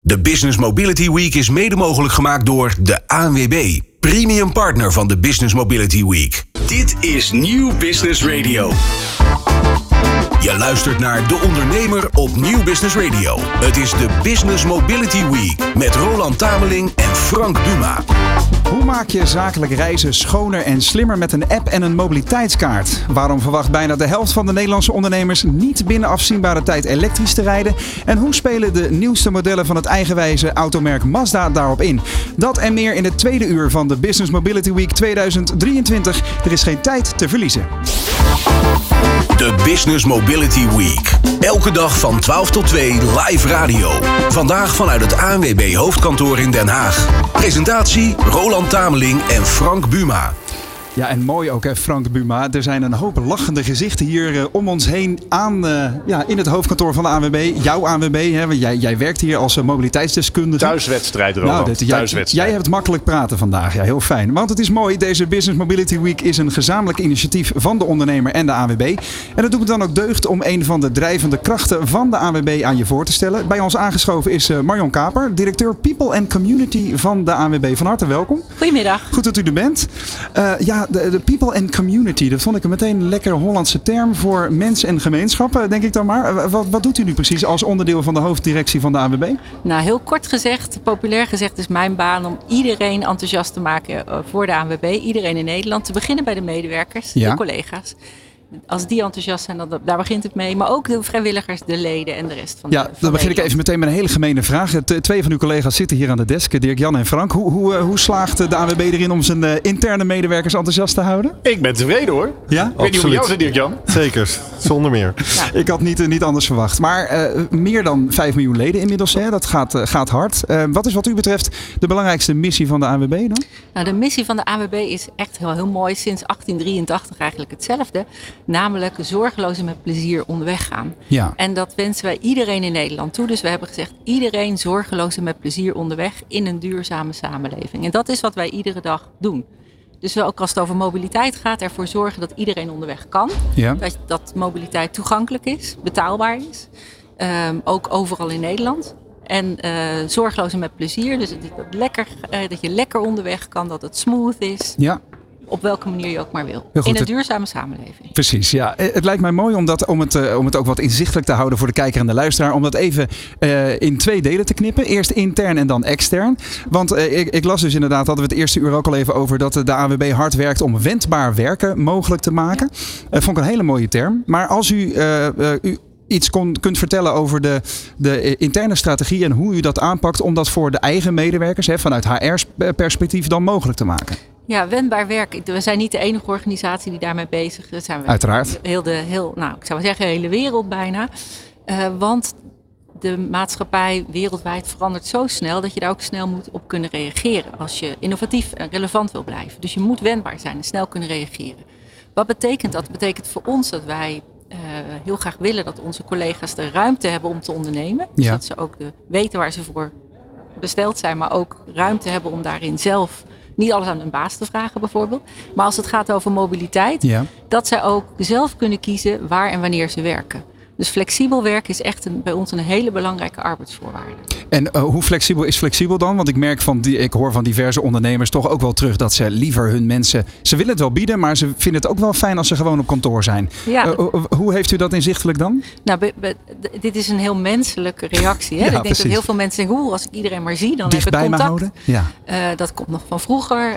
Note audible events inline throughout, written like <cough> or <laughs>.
De Business Mobility Week is mede mogelijk gemaakt door de ANWB, premium partner van de Business Mobility Week. Dit is Nieuw Business Radio. Je luistert naar De Ondernemer op Nieuw Business Radio. Het is de Business Mobility Week met Roland Tameling en Frank Duma. Hoe maak je zakelijk reizen schoner en slimmer met een app en een mobiliteitskaart? Waarom verwacht bijna de helft van de Nederlandse ondernemers niet binnen afzienbare tijd elektrisch te rijden? En hoe spelen de nieuwste modellen van het eigenwijze automerk Mazda daarop in? Dat en meer in het tweede uur van de Business Mobility Week 2023. Er is geen tijd te verliezen. De Business Mobility Week. Elke dag van 12 tot 2 live radio. Vandaag vanuit het ANWB hoofdkantoor in Den Haag. Presentatie Roland Tameling en Frank Buma. Ja, en mooi ook, hè, Frank Buma. Er zijn een hoop lachende gezichten hier uh, om ons heen aan, uh, ja, in het hoofdkantoor van de ANWB. Jouw ANWB, hè, jij, jij werkt hier als uh, mobiliteitsdeskundige. Thuiswedstrijd, Roland. Nou, dit, Thuiswedstrijd. Jij, jij hebt makkelijk praten vandaag. Ja, heel fijn. Want het is mooi. Deze Business Mobility Week is een gezamenlijk initiatief van de ondernemer en de ANWB. En dat doet het dan ook deugd om een van de drijvende krachten van de ANWB aan je voor te stellen. Bij ons aangeschoven is Marion Kaper, directeur People and Community van de ANWB. Van harte welkom. Goedemiddag. Goed dat u er bent. ja, de, de, people and community, dat vond ik een meteen een lekker Hollandse term voor mensen en gemeenschappen, denk ik dan maar. Wat, wat doet u nu precies als onderdeel van de hoofddirectie van de AWB? Nou, heel kort gezegd, populair gezegd, is mijn baan om iedereen enthousiast te maken eh, voor de ANWB. Iedereen in Nederland, te beginnen bij de medewerkers, de collega's als die enthousiast zijn, dan, daar begint het mee. Maar ook de vrijwilligers, de leden en de rest van ja, de Ja, dan begin ik even meteen met een hele gemene vraag. Twee van uw collega's zitten hier aan de desk, Dirk-Jan en Frank. Hoe, hoe, eh, hoe slaagt de AWB erin om zijn eh, interne medewerkers enthousiast te houden? Ik ben tevreden hoor. Ja? Ik weet niet hoe jou zit, Dirk-Jan. Zeker, zonder meer. <laughs> Ja. Ik had niet, niet anders verwacht. Maar uh, meer dan 5 miljoen leden inmiddels, hè? dat gaat, uh, gaat hard. Uh, wat is wat u betreft de belangrijkste missie van de AWB dan? Nou, de missie van de AWB is echt heel, heel mooi. Sinds 1883 eigenlijk hetzelfde. Namelijk zorgeloos en met plezier onderweg gaan. Ja. En dat wensen wij iedereen in Nederland toe. Dus we hebben gezegd, iedereen zorgeloos en met plezier onderweg in een duurzame samenleving. En dat is wat wij iedere dag doen. Dus we ook als het over mobiliteit gaat, ervoor zorgen dat iedereen onderweg kan. Ja. Dat, dat mobiliteit toegankelijk is, betaalbaar is. Um, ook overal in Nederland. En uh, zorgeloos en met plezier. Dus dat, lekker, uh, dat je lekker onderweg kan, dat het smooth is. Ja op welke manier je ook maar wil. in een duurzame samenleving. Precies, ja. Het lijkt mij mooi om, dat, om, het, uh, om het ook wat inzichtelijk te houden voor de kijker en de luisteraar. Om dat even uh, in twee delen te knippen. Eerst intern en dan extern. Want uh, ik, ik, las dus inderdaad, hadden we het eerste uur ook al even over, dat de AWB hard werkt om wendbaar werken mogelijk te maken. Ja. vond ik een hele mooie term. Maar als u, u iets kon, kunt vertellen over de, de interne strategie en hoe u dat aanpakt om dat voor de eigen medewerkers hè, vanuit HR-perspectief dan mogelijk te maken. Ja, wendbaar werk. We zijn niet de enige organisatie die daarmee bezig is. Zijn we Uiteraard. Heel de, heel, nou, ik zou zeggen, de hele wereld bijna. Uh, want de maatschappij wereldwijd verandert zo snel dat je daar ook snel moet op kunnen reageren. Als je innovatief en relevant wil blijven. Dus je moet wendbaar zijn en snel kunnen reageren. Wat betekent dat? Dat betekent voor ons dat wij uh, heel graag willen dat onze collega's de ruimte hebben om te ondernemen. Dus dat ze ook de, weten waar ze voor besteld zijn, maar ook ruimte hebben om daarin zelf niet alles aan hun baas te vragen bijvoorbeeld. Maar als het gaat over mobiliteit, ja. dat zij ook zelf kunnen kiezen waar en wanneer ze werken. Dus flexibel werken is echt een, bij ons een hele belangrijke arbeidsvoorwaarde. En uh, hoe flexibel is flexibel dan? Want ik merk van die, ik hoor van diverse ondernemers toch ook wel terug dat ze liever hun mensen. Ze willen het wel bieden, maar ze vinden het ook wel fijn als ze gewoon op kantoor zijn. Ja, uh, hoe heeft u dat inzichtelijk dan? Nou, be, be, dit is een heel menselijke reactie. Hè? Ja, ik denk precies. dat heel veel mensen denken, oeh, als ik iedereen maar zie, dan Dicht heb ik contact. houden. Ja. Uh, dat komt nog van vroeger.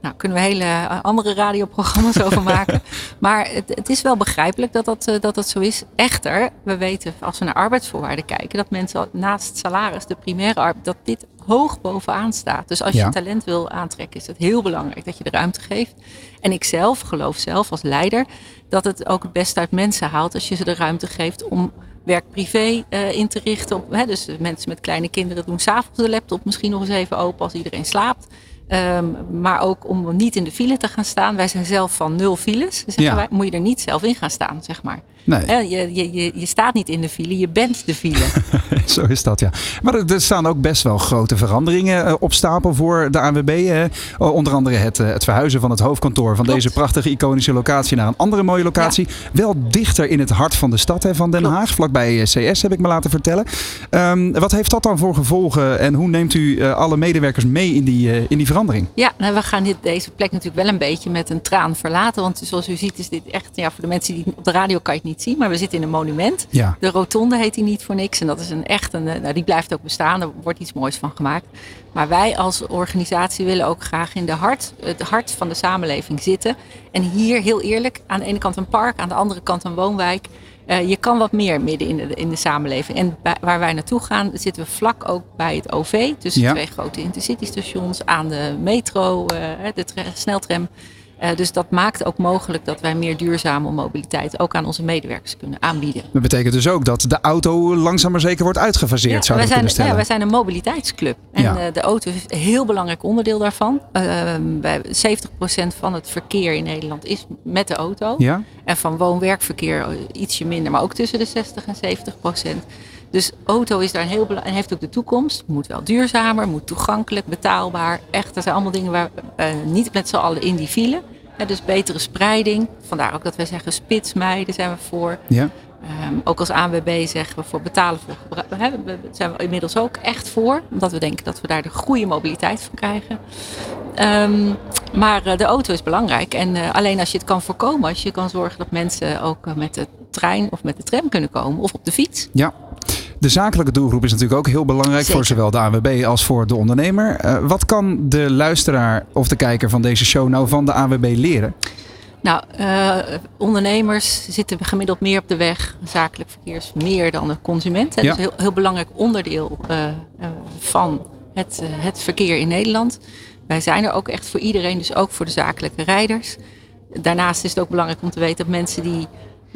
nou, kunnen we hele andere radioprogramma's over maken. <laughs> Maar het, het, is wel begrijpelijk dat dat, dat dat zo is. Echter, we weten als we naar arbeidsvoorwaarden kijken, dat mensen naast salaris, de primaire arbeid, dat dit hoog bovenaan staat. Dus als je Ja. talent wil aantrekken, is het heel belangrijk dat je de ruimte geeft. En ik zelf geloof zelf als leider dat het ook het beste uit mensen haalt als je ze de ruimte geeft om werk-privé uh, in te richten. Op, hè, dus mensen met kleine kinderen doen s'avonds de laptop misschien nog eens even open als iedereen slaapt. Um, maar ook om niet in de file te gaan staan. Wij zijn zelf van nul files. Zeggen Ja. wij, moet je er niet zelf in gaan staan, zeg maar. Nee. Je, je, je, staat niet in de file, je bent de file. <laughs> Zo is dat, ja. Maar er, staan ook best wel grote veranderingen eh, op stapel voor de ANWB. onder andere het, eh, het verhuizen van het hoofdkantoor van deze prachtige iconische locatie naar een andere mooie locatie. Wel dichter in het hart van de stad hè, van Den Haag, vlakbij CS heb ik me laten vertellen. Um, wat heeft dat dan voor gevolgen en hoe neemt u alle medewerkers mee in die, in die verandering? Ja, nou, we gaan dit, deze plek natuurlijk wel een beetje met een traan verlaten. Want zoals u ziet is dit echt, ja, voor de mensen die op de radio kan je het niet zien, maar we zitten in een monument. Ja. De rotonde heet die niet voor niks en dat is een echt, een, nou, die blijft ook bestaan. Er wordt iets moois van gemaakt. Maar wij als organisatie willen ook graag in de hart, het hart van de samenleving zitten. En hier heel eerlijk, aan de ene kant een park, aan de andere kant een woonwijk. Uh, je kan wat meer midden in de, in de samenleving. En waar wij naartoe gaan, zitten we vlak ook bij het OV. Tussen twee grote intercity stations, aan de metro, uh, de sneltram. Uh, dus dat maakt ook mogelijk dat wij meer duurzame mobiliteit ook aan onze medewerkers kunnen aanbieden. Dat betekent dus ook dat de auto langzaam maar zeker wordt uitgefaseerd, ja, zou wij zijn, stellen. Ja, wij zijn een mobiliteitsclub. En ja. uh, de auto is een heel belangrijk onderdeel daarvan. Uh, bij 70% van het verkeer in Nederland is met de auto. Ja. En van woon-werkverkeer ietsje minder, maar ook tussen de 60 en 70%. Dus auto is daar een heel belangrijk en heeft ook de toekomst. Moet wel duurzamer, moet toegankelijk, betaalbaar. Echt, dat zijn allemaal dingen waar uh, niet met z'n allen in die file. Ja, dus betere spreiding. Vandaar ook dat wij zeggen spitsmeiden zijn we voor. Ja. Um, ook als ANWB zeggen we voor betalen voor gebruik. Zijn we inmiddels ook echt voor. Omdat we denken dat we daar de goede mobiliteit van krijgen. Um, maar uh, de auto is belangrijk. En uh, alleen als je het kan voorkomen. Als je kan zorgen dat mensen ook uh, met de trein of met de tram kunnen komen. Of op de fiets. Ja. De zakelijke doelgroep is natuurlijk ook heel belangrijk voor zowel de ANWB als voor de ondernemer. Uh, wat kan de luisteraar of de kijker van deze show nou van de ANWB leren? Nou, uh, ondernemers zitten gemiddeld meer op de weg. Zakelijk verkeer is meer dan de consument. Dat is een heel, heel belangrijk onderdeel uh, van het, het verkeer in Nederland. Wij zijn er ook echt voor iedereen, dus ook voor de zakelijke rijders. Daarnaast is het ook belangrijk om te weten dat mensen die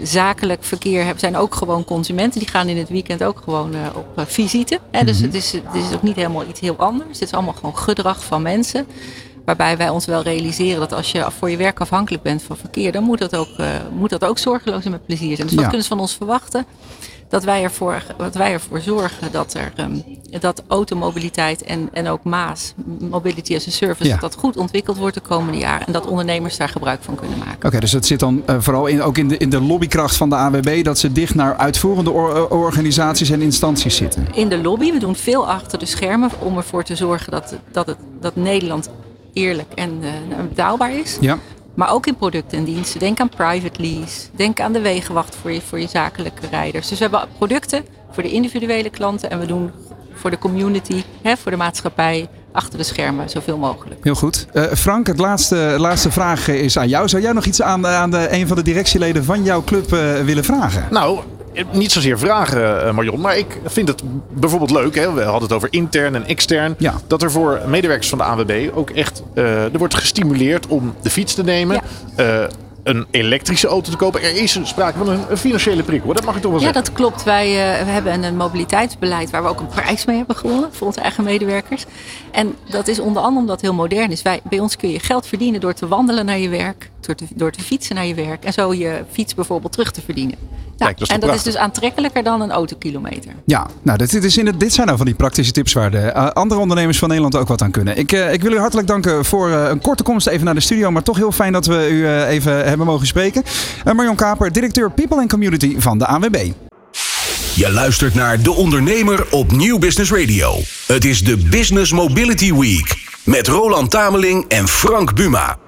zakelijk verkeer hebben, zijn ook gewoon consumenten. Die gaan in het weekend ook gewoon uh, op uh, visite. Hè? Dus mhm. het is, het is ook niet helemaal iets heel anders. Het is allemaal gewoon gedrag van mensen. Waarbij wij ons wel realiseren dat als je voor je werk afhankelijk bent van verkeer, dan moet dat ook, uh, moet dat ook zorgeloos en met plezier zijn. Dus wat kunnen ze van ons verwachten? Dat wij ervoor, dat wij ervoor zorgen dat, er, um, dat automobiliteit en, en ook Maas, Mobility as a Service, dat, dat goed ontwikkeld wordt de komende jaren. En dat ondernemers daar gebruik van kunnen maken. Oké, dus het zit dan uh, vooral in, ook in de, in de lobbykracht van de AWB, dat ze dicht naar uitvoerende or organisaties en instanties zitten. In de lobby, we doen veel achter de schermen om ervoor te zorgen dat, dat, het, dat Nederland eerlijk en uh, betaalbaar is. Ja. Maar ook in producten en diensten. Denk aan private lease. Denk aan de wegenwacht voor je, voor je zakelijke rijders. Dus we hebben producten voor de individuele klanten. En we doen voor de community, hè, voor de maatschappij, achter de schermen zoveel mogelijk. Heel goed. Uh, Frank, het laatste, laatste vraag is aan jou. Zou jij nog iets aan, aan de, een van de directieleden van jouw club uh, willen vragen? Nou, niet zozeer vragen, eh, Marion, maar ik vind het bijvoorbeeld leuk. Hè? We hadden het over intern en extern. Ja. Dat er voor medewerkers van de ANWB ook echt uh, er wordt gestimuleerd om de fiets te nemen. Ja. Uh, een elektrische auto te kopen. Er is sprake van een, financiële prikkel. Dat mag ik toch wel zeggen. Ja, dat klopt. Wij uh, we hebben een mobiliteitsbeleid waar we ook een prijs mee hebben gewonnen voor onze eigen medewerkers. En dat is onder andere omdat het heel modern is. Wij, bij ons kun je geld verdienen door te wandelen naar je werk, door te, door te fietsen naar je werk en zo je fiets bijvoorbeeld terug te verdienen. Ja, dat en dat is dus aantrekkelijker dan een autokilometer. Ja, nou, dit, is in het, dit zijn nou van die praktische tips waar de uh, andere ondernemers van Nederland ook wat aan kunnen. Ik, uh, ik wil u hartelijk danken voor uh, een korte komst even naar de studio. Maar toch heel fijn dat we u even hebben mogen spreken. Marion Kaper, directeur People and Community van de ANWB. Je luistert naar De Ondernemer op Nieuw Business Radio. Het is de Business Mobility Week. Met Roland Tameling en Frank Buma.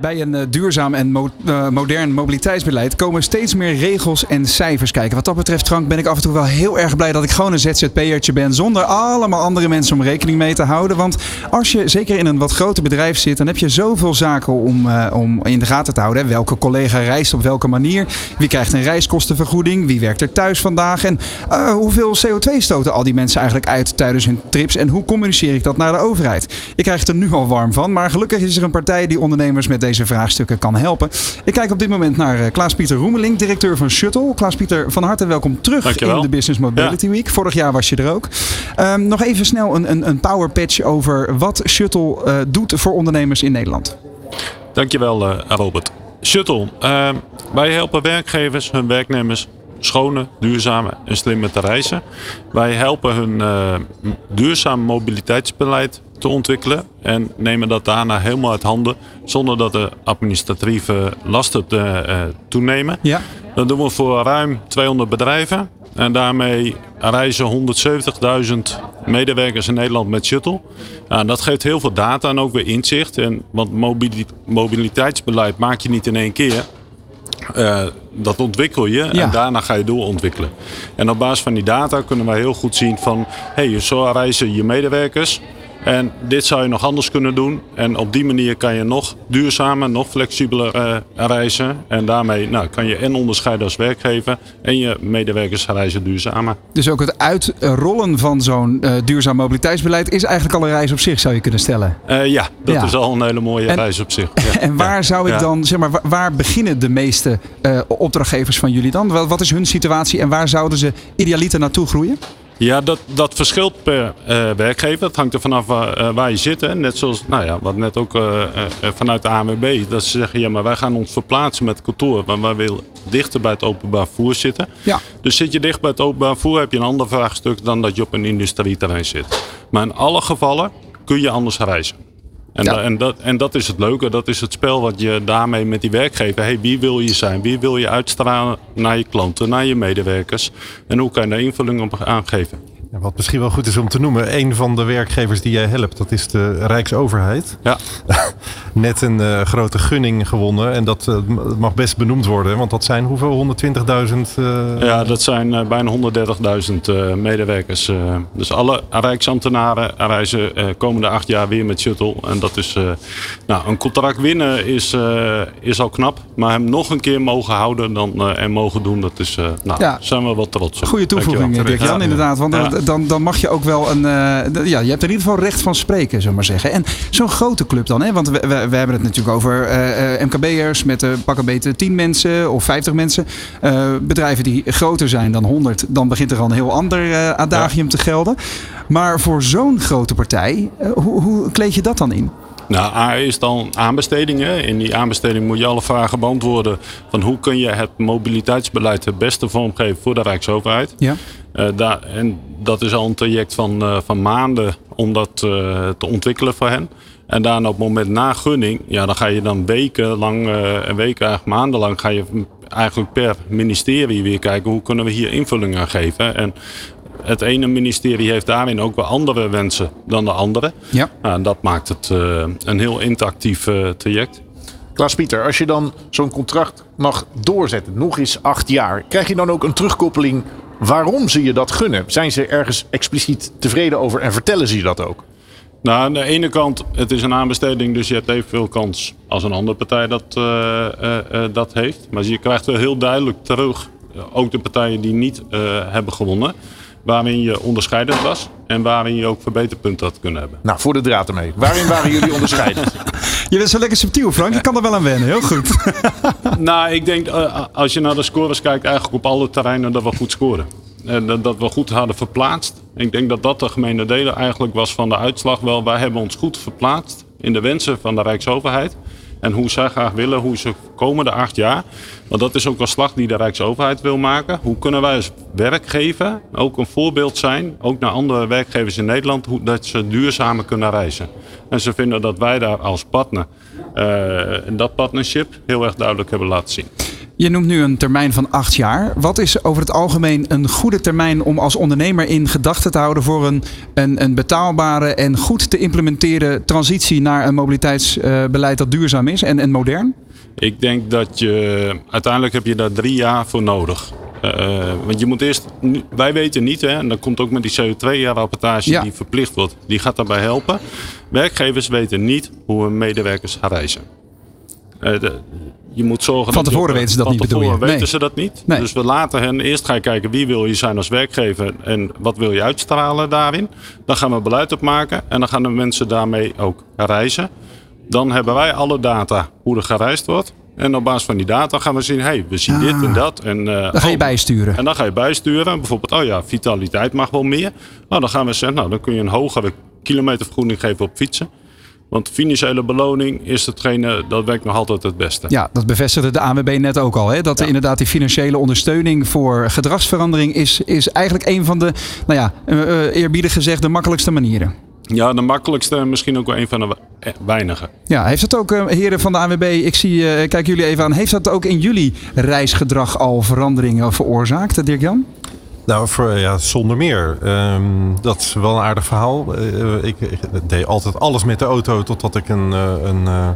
Bij een uh, duurzaam en uh, modern mobiliteitsbeleid komen steeds meer regels en cijfers kijken. Wat dat betreft, Frank, ben ik af en toe wel heel erg blij dat ik gewoon een ZZP'ertje ben. Zonder allemaal andere mensen om rekening mee te houden. Want als je zeker in een wat groter bedrijf zit, dan heb je zoveel zaken om, uh, om in de gaten te houden. Welke collega reist op welke manier? Wie krijgt een reiskostenvergoeding? Wie werkt er thuis vandaag? En hoeveel CO2 stoten al die mensen eigenlijk uit tijdens hun trips? En hoe communiceer ik dat naar de overheid? Ik krijg er nu al warm van. Maar gelukkig is er een partij die ondernemers met deze vraagstukken kan helpen. Ik kijk op dit moment naar eh, Klaas-Pieter Roemeling, directeur van Shuttle. Klaas-Pieter, van harte welkom terug in de Business Mobility Week. Vorig jaar was je er ook. Um, nog even snel een, een, een power patch over wat Shuttle uh, doet voor ondernemers in Nederland. Dankjewel, uh, Robert. shuttle. Ehm, wij helpen werkgevers, hun werknemers schone, duurzame en slimmer te reizen. Wij helpen hun uh, duurzaam mobiliteitsbeleid te ontwikkelen en nemen dat daarna helemaal uit handen zonder dat de administratieve lasten te, uh, toenemen. Ja. Dat doen we voor ruim 200 bedrijven en daarmee reizen 170.000 medewerkers in Nederland met shuttle. Nou, dat geeft heel veel data en ook weer inzicht. En, want mobiliteitsbeleid maak je niet in één keer. Uh, dat ontwikkel je en daarna ga je doorontwikkelen. En op basis van die data kunnen wij heel goed zien van... hey, zo reizen je medewerkers en dit zou je nog anders kunnen doen. En op die manier kan je nog duurzamer, nog flexibeler uh, reizen. En daarmee nou, kan je en onderscheiden als werkgever en je medewerkers reizen duurzamer. Dus ook het uitrollen van zo'n uh, duurzaam mobiliteitsbeleid is eigenlijk al een reis op zich, zou je kunnen stellen? Uh, ja, dat is al een hele mooie reis op zich. <laughs> Ja. En waar zou ik dan, zeg maar, waar beginnen de meeste opdrachtgevers van jullie dan? Wat is hun situatie en waar zouden ze idealiter naartoe groeien? Ja, dat, dat verschilt per uh, werkgever. Dat hangt er vanaf waar, uh, waar je zit. Hè. Net zoals, nou ja, wat net ook uh, vanuit de ANWB. Dat ze zeggen, ja, maar wij gaan ons verplaatsen met kantoor. Want wij willen dichter bij het openbaar voer zitten. Ja. Dus zit je dicht bij het openbaar voer, heb je een ander vraagstuk dan dat je op een industrieterrein zit. Maar in alle gevallen kun je anders reizen. En, en, dat, en dat is het leuke, dat is het spel wat je daarmee met die werkgever. Hey, wie wil je zijn? Wie wil je uitstralen naar je klanten, naar je medewerkers? En hoe kan je daar invulling op aangeven? Wat misschien wel goed is om te noemen, een van de werkgevers die jij helpt, dat is de Rijksoverheid. Ja. <laughs> Net een uh, grote gunning gewonnen en dat uh, mag best benoemd worden, want dat zijn hoeveel? 120.000? Uh... Ja, dat zijn uh, bijna 130.000 medewerkers. dus alle Rijksambtenaren reizen komende acht jaar weer met shuttle. En dat is, nou, een contract winnen is, is al knap, maar hem nog een keer mogen houden dan, en mogen doen, dat is, nou, ja. zijn we wat trots op. Goede toevoeging, Dirk-Jan, inderdaad. Want ja dan, dan mag je ook wel een. Uh, ja, je hebt in ieder geval recht van spreken, zullen maar zeggen. En zo'n grote club dan, hè? Want we, we, we hebben het natuurlijk over uh, eh, MKB'ers met uh, pakken beter 10 mensen of 50 mensen. bedrijven die groter zijn dan 100, dan begint er al een heel ander adagium te gelden. Maar voor zo'n grote partij, hoe, hoe kleed je dat dan in? Nou, A is dan aanbestedingen. In die aanbesteding moet je alle vragen beantwoorden van hoe kun je het mobiliteitsbeleid het beste vormgeven voor de Rijksoverheid. Ja. Uh, daar, en dat is al een traject van, uh, van maanden om dat uh, te ontwikkelen voor hen. En daarna op het moment na gunning, ja, dan ga je dan wekenlang, en weken, eigenlijk maandenlang, ga je eigenlijk per ministerie weer kijken hoe kunnen we hier invulling aan geven. En het ene ministerie heeft daarin ook wel andere wensen dan de andere. Ja. Nou, en dat maakt het uh, een heel interactief uh, traject. Klaas-Pieter, als je dan zo'n contract mag doorzetten, nog eens acht jaar, krijg je dan ook een terugkoppeling waarom ze je dat gunnen? Zijn ze ergens expliciet tevreden over en vertellen ze je dat ook? Nou, aan de ene kant, het is een aanbesteding, dus je hebt evenveel kans als een andere partij dat, uh, dat heeft. Maar je krijgt wel heel duidelijk terug, ook de partijen die niet hebben gewonnen waarin je onderscheidend was en waarin je ook verbeterpunten had kunnen hebben. Nou, voor de draad ermee. Waarin waren jullie <laughs> onderscheidend? je bent zo lekker subtiel, Frank. Je kan er wel aan wennen. Heel goed. <laughs> nou, ik denk uh, als je naar de scores kijkt, eigenlijk op alle terreinen dat we goed scoren. En dat, dat we goed hadden verplaatst. Ik denk dat dat de gemene delen eigenlijk was van de uitslag. Wel, wij hebben ons goed verplaatst in de wensen van de Rijksoverheid. En hoe zij graag willen, hoe ze komende acht jaar. Want dat is ook een slag die de Rijksoverheid wil maken. Hoe kunnen wij als werkgever ook een voorbeeld zijn, ook naar andere werkgevers in Nederland, hoe, dat ze duurzamer kunnen reizen. En ze vinden dat wij daar als partner uh, dat partnership heel erg duidelijk hebben laten zien. Je noemt nu een termijn van acht jaar. Wat is over het algemeen een goede termijn om als ondernemer in gedachten te houden voor een, een, een betaalbare en goed te implementeren transitie naar een mobiliteitsbeleid dat duurzaam is en, en modern? Ik denk dat je uiteindelijk heb je daar drie jaar voor nodig. Uh, want je moet eerst, wij weten niet, hè, en dat komt ook met die CO2-rapportage die verplicht wordt, die gaat daarbij helpen. Werkgevers weten niet hoe hun medewerkers gaan reizen. Uh, de, je moet zorgen van tevoren weten ze dat niet, bedoel je? weten ze dat niet. Nee. Dus we laten hen eerst gaan kijken wie wil je zijn als werkgever en wat wil je uitstralen daarin. Dan gaan we beleid opmaken en dan gaan de mensen daarmee ook reizen. Dan hebben wij alle data hoe er gereisd wordt. En op basis van die data gaan we zien, hey, we zien dit en ah. dat. En, uh, dan ga je oh, bijsturen. En dan ga je bijsturen. Bijvoorbeeld, oh ja, vitaliteit mag wel meer. Nou, dan gaan we zeggen, nou, dan kun je een hogere kilometervergoeding geven op fietsen. Want financiële beloning is hetgene dat werkt nog altijd het beste. Ja, dat bevestigde de ANWB net ook al. Hè? Dat ja. inderdaad die financiële ondersteuning voor gedragsverandering is, is eigenlijk een van de, nou ja, uh, eerbiedig gezegd, de makkelijkste manieren. Ja, de makkelijkste en misschien ook wel een van de weinige. Ja, heeft dat ook, heren van de ANWB, ik zie, kijk jullie even aan, heeft dat ook in jullie reisgedrag al veranderingen veroorzaakt, Dirk-Jan? Nou, voor, ja, zonder meer. Um, dat is wel een aardig verhaal. Uh, ik, ik, deed altijd alles met de auto totdat ik een, een, uh,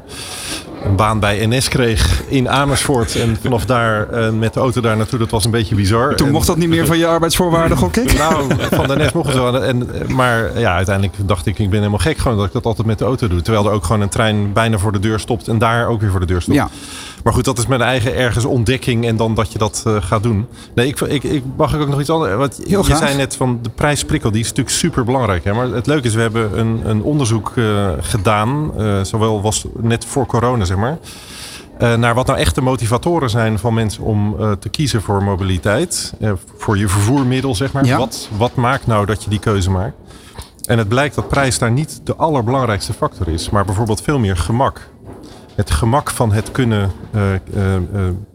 een, baan bij NS kreeg in Amersfoort. En vanaf daar met de auto daar naartoe, dat was een beetje bizar. Toen en, mocht dat niet meer van je arbeidsvoorwaarden, gok ik? <laughs> Nou, van de NS mocht het wel. En, maar ja, uiteindelijk dacht ik, ik ben helemaal gek gewoon dat ik dat altijd met de auto doe. Terwijl er ook gewoon een trein bijna voor de deur stopt en daar ook weer voor de deur stopt. Ja. Maar goed, dat is mijn eigen ergens ontdekking en dan dat je dat uh, gaat doen. Nee, ik, ik, ik mag ook nog iets anders. Want Heel je graag. zei net van de prijsprikkel, die is natuurlijk super belangrijk. Hè? Maar het leuke is, we hebben een, een onderzoek uh, gedaan, uh, zowel was net voor corona, zeg maar. Naar wat nou echt de motivatoren zijn van mensen om te kiezen voor mobiliteit. Voor je vervoermiddel, zeg maar. Ja. Wat, wat maakt nou dat je die keuze maakt? En het blijkt dat prijs daar niet de allerbelangrijkste factor is. Maar bijvoorbeeld veel meer gemak het gemak van het kunnen uh, uh, uh,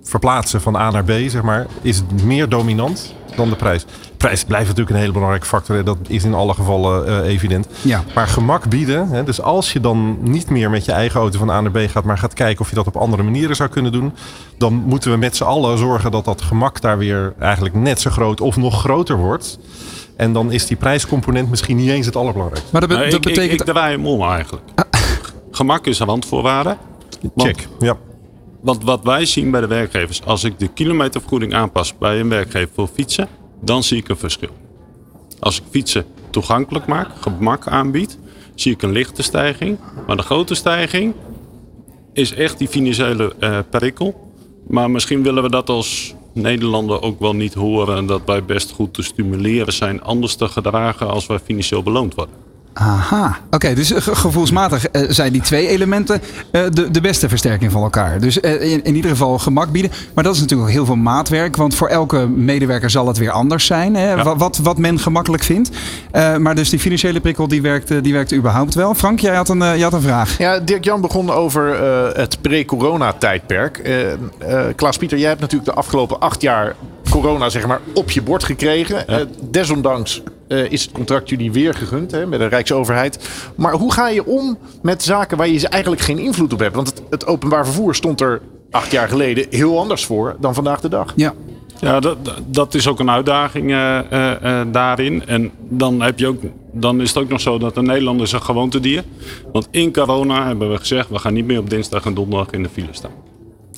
verplaatsen van A naar B, zeg maar, is meer dominant dan de prijs. Prijs blijft natuurlijk een hele belangrijke factor. Dat is in alle gevallen evident. Ja. Maar gemak bieden. Hè, dus als je dan niet meer met je eigen auto van A naar B gaat, maar gaat kijken of je dat op andere manieren zou kunnen doen. Dan moeten we met z'n allen zorgen dat dat gemak daar weer eigenlijk net zo groot of nog groter wordt. En dan is die prijscomponent misschien niet eens het allerbelangrijkste. Maar dat, be Nee, dat ik, ik, betekent. ik draai hem om eigenlijk. Gemak is een randvoorwaarde. Want- Check. Ja. Want wat wij zien bij de werkgevers, als ik de kilometervergoeding aanpas bij een werkgever voor fietsen, dan zie ik een verschil. Als ik fietsen toegankelijk maak, gemak aanbied, zie ik een lichte stijging. Maar de grote stijging is echt die financiële prikkel. Maar misschien willen we dat als Nederlander ook wel niet horen. En dat wij best goed te stimuleren zijn anders te gedragen als wij financieel beloond worden. Aha, oké, dus ge- gevoelsmatig eh, zijn die twee elementen eh, de, de beste versterking van elkaar. Dus eh, in, in ieder geval gemak bieden. Maar dat is natuurlijk ook heel veel maatwerk, want voor elke medewerker zal het weer anders zijn. Hè, Ja. wat, wat men gemakkelijk vindt. Eh, maar dus die financiële prikkel, die werkt, eh, die werkt überhaupt wel. Frank, jij had een, eh, jij had een vraag. Ja, Dirk-Jan begon over eh, het pre-corona-tijdperk. Eh eh, Klaas-Pieter, jij hebt natuurlijk de afgelopen acht jaar corona zeg maar, op je bord gekregen. Eh, desondanks eh, is het contract jullie weer gegund hè, met de Rijksoverheid. Maar hoe ga je om met zaken waar je eigenlijk geen invloed op hebt? Want het, het openbaar vervoer stond er acht jaar geleden heel anders voor dan vandaag de dag. Ja, Ja, dat, dat is ook een uitdaging eh, eh, daarin. En dan, heb je ook, dan is het ook nog zo dat een Nederlander is een gewoontedier. Want in corona hebben we gezegd, we gaan niet meer op dinsdag en donderdag in de file staan.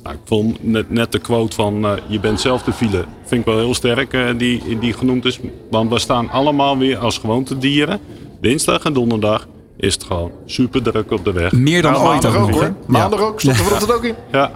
Nou, ik vond net, net de quote van eh, je bent zelf de file, vind ik wel heel sterk eh, die, die genoemd is. Want we staan allemaal weer als gewoontedieren. Dinsdag en donderdag is het gewoon super druk op de weg. meer dan Nou, ooit maandag ook hoor. hè? Maandag Ja. ook. Stond er vanochtend ook in. Ja,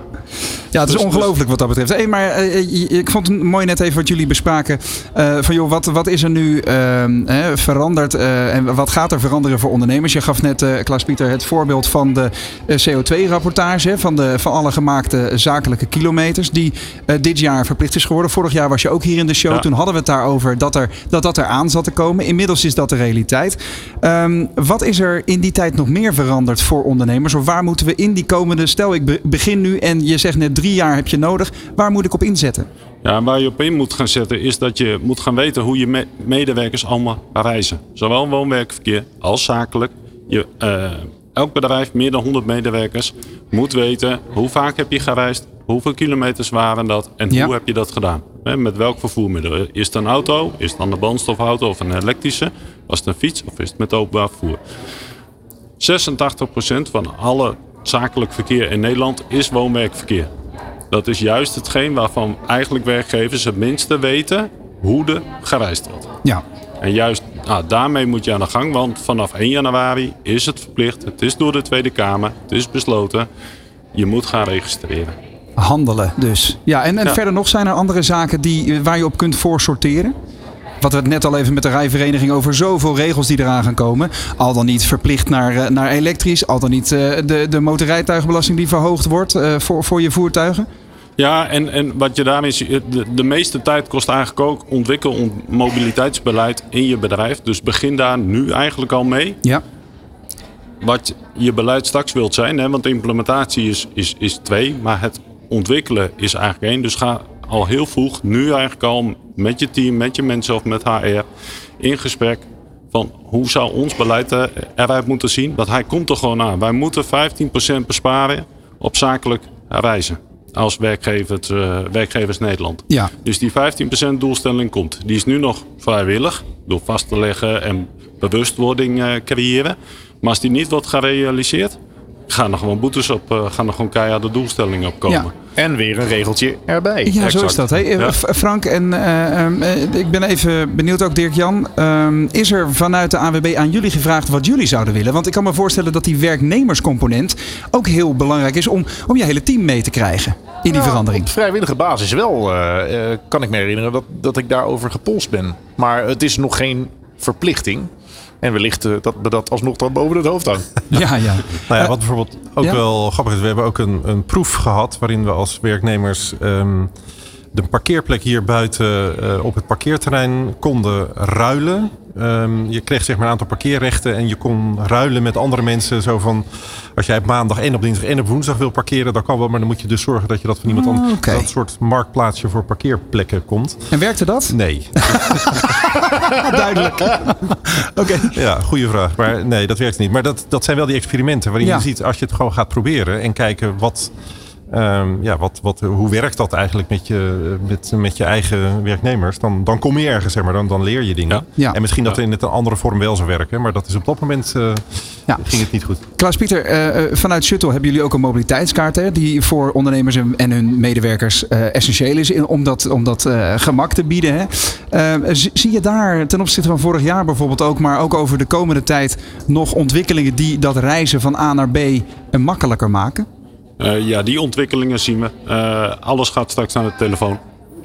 Ja, het is Dus- ongelooflijk wat dat betreft. Hey, maar eh, je- ik vond het mooi net even wat jullie bespraken. eh, van joh, wat, wat is er nu ehm, veranderd eh, en wat gaat er veranderen voor ondernemers? Je gaf net, eh Klaas-Pieter, het voorbeeld van de eh, CO2-rapportage. Van, de, van alle gemaakte zakelijke kilometers. Die eh, dit jaar verplicht is geworden. Vorig jaar was je ook hier in de show. Ja. Toen hadden we het daarover dat, er, dat dat er aan zat te komen. Inmiddels is dat de realiteit. Ehm, wat is er in die tijd nog meer veranderd voor ondernemers? Of waar moeten we in die komende... Stel, ik be- begin nu en je zegt net drie jaar heb je nodig. Waar moet ik op inzetten? Ja, waar je op in moet gaan zetten is dat je moet gaan weten hoe je me- medewerkers allemaal reizen. Zowel woon-werkverkeer als zakelijk. Je, eh, elk bedrijf, meer dan 100 medewerkers, moet weten hoe vaak heb je gereisd, hoeveel kilometers waren dat en Ja. hoe heb je dat gedaan. Met welk vervoermiddel. Is het een auto, is het dan een brandstofauto of een elektrische? Was het een fiets of is het met openbaar vervoer? 86% van alle zakelijk verkeer in Nederland is woon-werkverkeer. Dat is juist hetgeen waarvan eigenlijk werkgevers het minste weten hoe er gereisd wordt. Ja, En juist nou, daarmee moet je aan de gang, want vanaf 1 januari is het verplicht. Het is door de Tweede Kamer, het is besloten. Je moet gaan registreren. handelen dus. Ja, en, en Ja. verder nog zijn er andere zaken die, eh, waar je op kunt voorsorteren? Wat we het net al even met de rijvereniging over zoveel regels die eraan gaan komen. Al dan niet verplicht naar, eh, naar elektrisch. Al dan niet eh, de, de motorrijtuigenbelasting die verhoogd wordt eh, voor, voor je voertuigen. Ja, en, en wat je daarin ziet, de, de meeste tijd kost eigenlijk ook ontwikkel mobiliteitsbeleid in je bedrijf. Dus begin daar nu eigenlijk al mee. Ja, wat je beleid straks wilt zijn. Hè? Want de implementatie is, is, is twee, maar het ontwikkelen is eigenlijk één. Dus ga al heel vroeg, nu eigenlijk al met je team, met je mensen of met HR in gesprek van hoe zou ons beleid eruit moeten zien. Want hij komt er gewoon aan. Wij moeten 15% besparen op zakelijk reizen als werkgevers, uh, werkgevers Nederland. Ja. Dus die 15% doelstelling komt. Die is nu nog vrijwillig door vast te leggen en bewustwording uh, creëren. Maar als die niet wordt gerealiseerd, gaan er gewoon boetes op, uh, gaan er gewoon keiharde doelstellingen op komen. Ja. En weer een regeltje erbij. Ja, exact. zo is dat. Hè? Ja. Frank, en uh, um, ik ben even benieuwd ook Dirk-Jan. Um, is er vanuit de AWB aan jullie gevraagd wat jullie zouden willen? Want ik kan me voorstellen dat die werknemerscomponent ook heel belangrijk is om, om je hele team mee te krijgen in die verandering. Op vrijwillige basis wel, uh, kan ik me herinneren dat, dat ik daarover gepolst ben. Maar het is nog geen verplichting. En wellicht uh, dat we dat alsnog dan boven het hoofd hangt. <laughs> Ja, ja. nou ja, wat bijvoorbeeld ook ja? wel grappig is. We hebben ook een, een proef gehad waarin we als werknemers um, de parkeerplek hier buiten uh, op het parkeerterrein konden ruilen. Um, je kreeg zeg maar een aantal parkeerrechten en je kon ruilen met andere mensen. Zo van, als jij op maandag en op dinsdag en op woensdag wil parkeren, dan kan wel. Maar dan moet je dus zorgen dat je dat van iemand anders... Okay. Dat soort marktplaatsje voor parkeerplekken komt. En werkte dat? Nee. <laughs> Duidelijk. Oké. Okay. Ja, goede vraag. Maar nee, dat werkt niet. Maar dat, dat zijn wel die experimenten waarin ja. je ziet, als je het gewoon gaat proberen en kijken wat... Um, ja, wat, wat, hoe werkt dat eigenlijk met je, met, met je eigen werknemers? Dan, dan kom je ergens, zeg maar, dan, dan leer je dingen. Ja. Ja. En misschien dat in het een andere vorm wel zou werken, maar dat is op dat moment uh, ging het niet goed. Klaus-Pieter, uh, vanuit Shuttle hebben jullie ook een mobiliteitskaart hè, die voor ondernemers en, en hun medewerkers uh, essentieel is in, om dat, om dat gemak te bieden. Hè. Ehm, zie je daar ten opzichte van vorig jaar bijvoorbeeld ook, maar ook over de komende tijd nog ontwikkelingen die dat reizen van A naar B makkelijker maken? Uh, ja, die ontwikkelingen zien we. Uh, alles gaat straks naar de telefoon.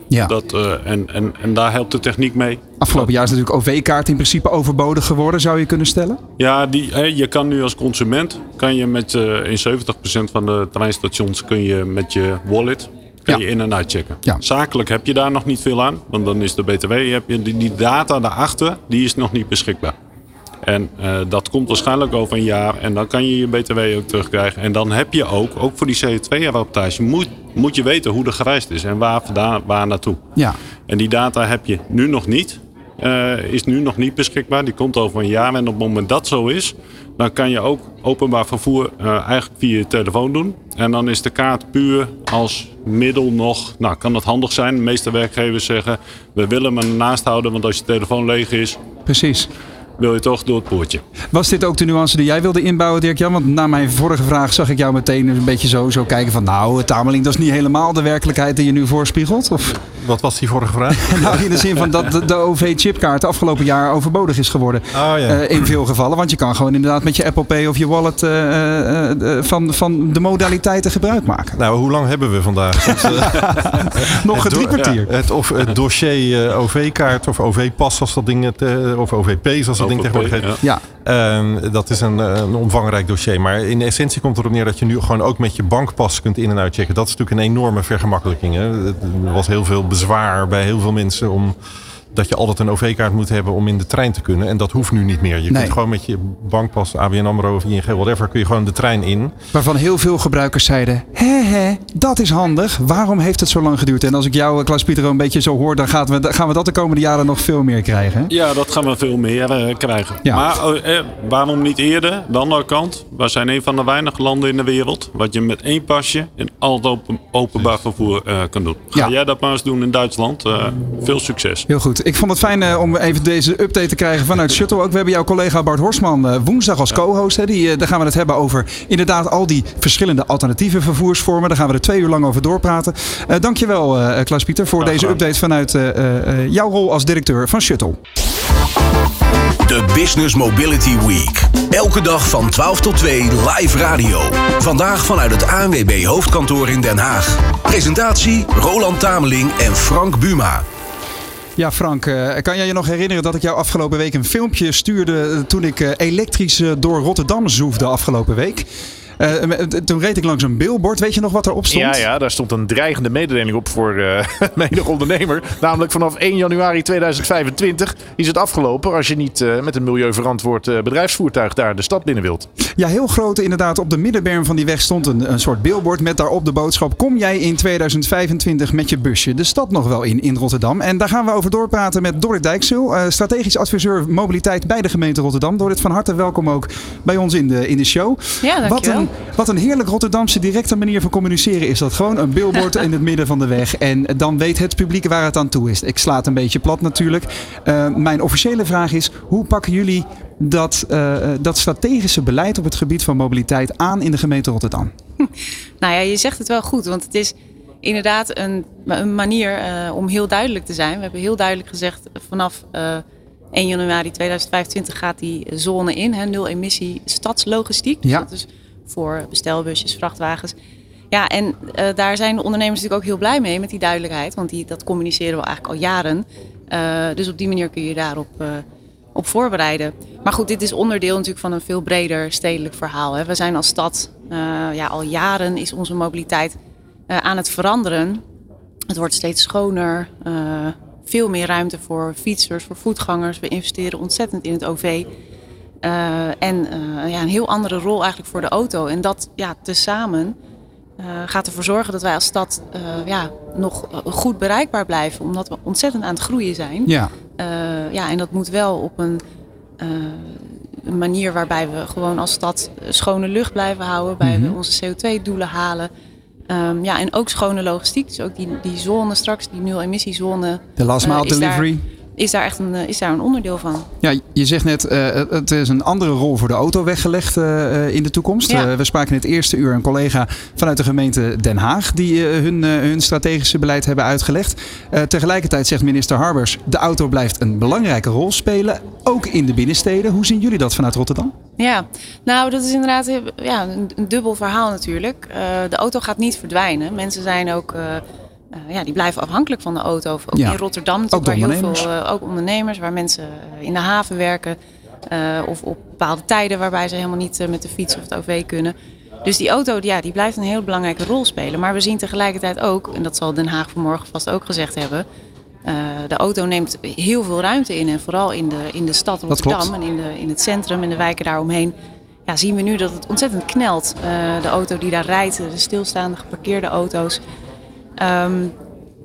Ja. Dat, uh, en, en, en daar helpt de techniek mee. Afgelopen jaar is natuurlijk OV-kaart in principe overbodig geworden, zou je kunnen stellen? Ja, die, je kan nu als consument, kan je met, in 70% van de treinstations kun je met je wallet kan ja. je in- en uitchecken. Ja. Zakelijk heb je daar nog niet veel aan, want dan is de BTW, heb je, die, die data daarachter, die is nog niet beschikbaar. En uh, dat komt waarschijnlijk over een jaar. En dan kan je je BTW ook terugkrijgen. En dan heb je ook, ook voor die CO2-rapportage, moet, moet je weten hoe er gereisd is. En waar, vandaan, waar naartoe. Ja. En die data heb je nu nog niet. Uh, is nu nog niet beschikbaar. Die komt over een jaar. En op het moment dat zo is, dan kan je ook openbaar vervoer uh, eigenlijk via je telefoon doen. En dan is de kaart puur als middel nog. Nou, kan dat handig zijn. De meeste werkgevers zeggen: we willen hem ernaast houden, want als je telefoon leeg is. Precies wil je toch door het poortje. Was dit ook de nuance die jij wilde inbouwen, Dirk-Jan? Want na mijn vorige vraag zag ik jou meteen een beetje zo, zo kijken van... nou, Tameling, dat is niet helemaal de werkelijkheid die je nu voorspiegelt? Of? Wat was die vorige vraag? <laughs> nou, in de zin van dat de, de OV-chipkaart afgelopen jaar overbodig is geworden. Oh, ja. uh, in veel gevallen. Want je kan gewoon inderdaad met je Apple Pay of je wallet uh, uh, van, van de modaliteiten gebruik maken. Nou, hoe lang hebben we vandaag? <laughs> <laughs> Nog een drie kwartier. Ja, het, of het dossier OV-kaart of OV-pas als dat ding, het, of OVP zoals dat ding tegenwoordig heet. Ja. Um, dat is een, een, omvangrijk dossier. Maar in essentie komt erop neer dat je nu gewoon ook met je bankpas kunt in- en uitchecken. Dat is natuurlijk een enorme vergemakkelijking. Hè? Er was heel veel bezwaar bij heel veel mensen om dat je altijd een OV-kaart moet hebben om in de trein te kunnen. En dat hoeft nu niet meer. Je nee. kunt gewoon met je bankpas, ABN AMRO of ING, whatever, kun je gewoon de trein in. Waarvan heel veel gebruikers zeiden, hè hè, dat is handig. Waarom heeft het zo lang geduurd? En als ik jou, Klaas Pieter, een beetje zo hoor, dan gaan we, gaan we dat de komende jaren nog veel meer krijgen. Hè? Ja, dat gaan we veel meer uh, krijgen. Ja. Maar eh, waarom niet eerder? De andere kant, we zijn een van de weinige landen in de wereld wat je met één pasje in altijd open, openbaar vervoer uh, kan doen. Ga Ja. jij dat maar eens doen in Duitsland? Uh, veel succes. Heel goed. Ik vond het fijn uh, om even deze update te krijgen vanuit Shuttle. Ook we hebben jouw collega Bart Horsman uh, woensdag als co-host. Hè. Die, uh, daar gaan we het hebben over inderdaad al die verschillende alternatieve vervoersvormen. Daar gaan we er twee uur lang over doorpraten. Uh, dankjewel uh, Klaas Pieter voor deze gedaan. update vanuit uh, uh, jouw rol als directeur van Shuttle. De Business Mobility Week. Elke dag van 12 tot 2 live radio. Vandaag vanuit het ANWB hoofdkantoor in Den Haag. Presentatie Roland Tameling en Frank Buma. Ja, Frank, uh, kan jij je nog herinneren dat ik jou afgelopen week een filmpje stuurde toen ik uh, elektrisch door Rotterdam zoefde afgelopen week? Toen reed ik langs een billboard. Weet je nog wat erop stond? Ja, ja daar stond een dreigende mededeling op voor <laughs> uh, menig ondernemer. Namelijk vanaf 1 januari 2025 is het afgelopen als je niet met een milieuverantwoord bedrijfsvoertuig daar de stad binnen wilt. Ja, heel groot inderdaad. Op de middenberm van die weg stond een, een soort billboard met daarop de boodschap: Kom jij in 2025 met je busje de stad nog wel in in Rotterdam? En daar gaan we over doorpraten met Dorrit Dijksul, strategisch adviseur mobiliteit bij de gemeente Rotterdam. Dorrit, van harte welkom ook bij ons in de, in de show. Ja, wat een, wat een heerlijk Rotterdamse directe manier van communiceren is dat. Gewoon een billboard in het midden van de weg. En dan weet het publiek waar het aan toe is. Ik sla het een beetje plat natuurlijk. Uh, mijn officiële vraag is: hoe pakken jullie dat, uh, dat strategische beleid op het gebied van mobiliteit aan in de gemeente Rotterdam? <laughs> Nou ja, je zegt het wel goed, want het is inderdaad een, een manier uh, om heel duidelijk te zijn. We hebben heel duidelijk gezegd vanaf 1 januari 2025 gaat die zone in, hè, nul emissie stadslogistiek. Dus ja. dat is voor bestelbusjes, vrachtwagens. Ja, en uh, daar zijn de ondernemers natuurlijk ook heel blij mee met die duidelijkheid. Want die, dat communiceren we eigenlijk al jaren. Uh, dus op die manier kun je daarop uh, op voorbereiden. Maar goed, dit is onderdeel natuurlijk van een veel breder stedelijk verhaal. Hè. We zijn als stad, ja, al jaren is onze mobiliteit aan het veranderen. Het wordt steeds schoner, veel meer ruimte voor fietsers, voor voetgangers. We investeren ontzettend in het OV. Uh, en uh, ja, een heel andere rol eigenlijk voor de auto. En dat ja, tezamen uh, gaat ervoor zorgen dat wij als stad ja, nog goed bereikbaar blijven. Omdat we ontzettend aan het groeien zijn. Ja. ja, en dat moet wel op een, een, manier waarbij we gewoon als stad schone lucht blijven houden. Mm -hmm. we onze CO2-doelen halen. Um, ja, en ook schone logistiek. Dus ook die, die zone straks, die nul-emissiezone. De last mile uh, delivery. Daar, is daar echt een, is daar een onderdeel van. Ja, je zegt net, uh, het is een andere rol voor de auto weggelegd uh, in de toekomst. Ja. Uh, we spraken in het eerste uur een collega vanuit de gemeente Den Haag die hun, hun strategische beleid hebben uitgelegd. tegelijkertijd zegt minister Harbers, de auto blijft een belangrijke rol spelen, ook in de binnensteden. Hoe zien jullie dat vanuit Rotterdam? Ja, nou dat is inderdaad ja, een, een dubbel verhaal natuurlijk. de auto gaat niet verdwijnen. Mensen zijn ook... Uh, ja, die blijven afhankelijk van de auto. Ook ja. in Rotterdam, ook waar heel veel uh, ook ondernemers, waar mensen uh, in de haven werken. of op bepaalde tijden waarbij ze helemaal niet met de fiets of het OV kunnen. Dus die auto ja, die blijft een heel belangrijke rol spelen. Maar we zien tegelijkertijd ook, en dat zal Den Haag vanmorgen vast ook gezegd hebben. de auto neemt heel veel ruimte in. En vooral in de, in de stad Rotterdam en in, de, in het centrum en de wijken daaromheen. Ja, zien we nu dat het ontzettend knelt. de auto die daar rijdt, de stilstaande geparkeerde auto's. Um,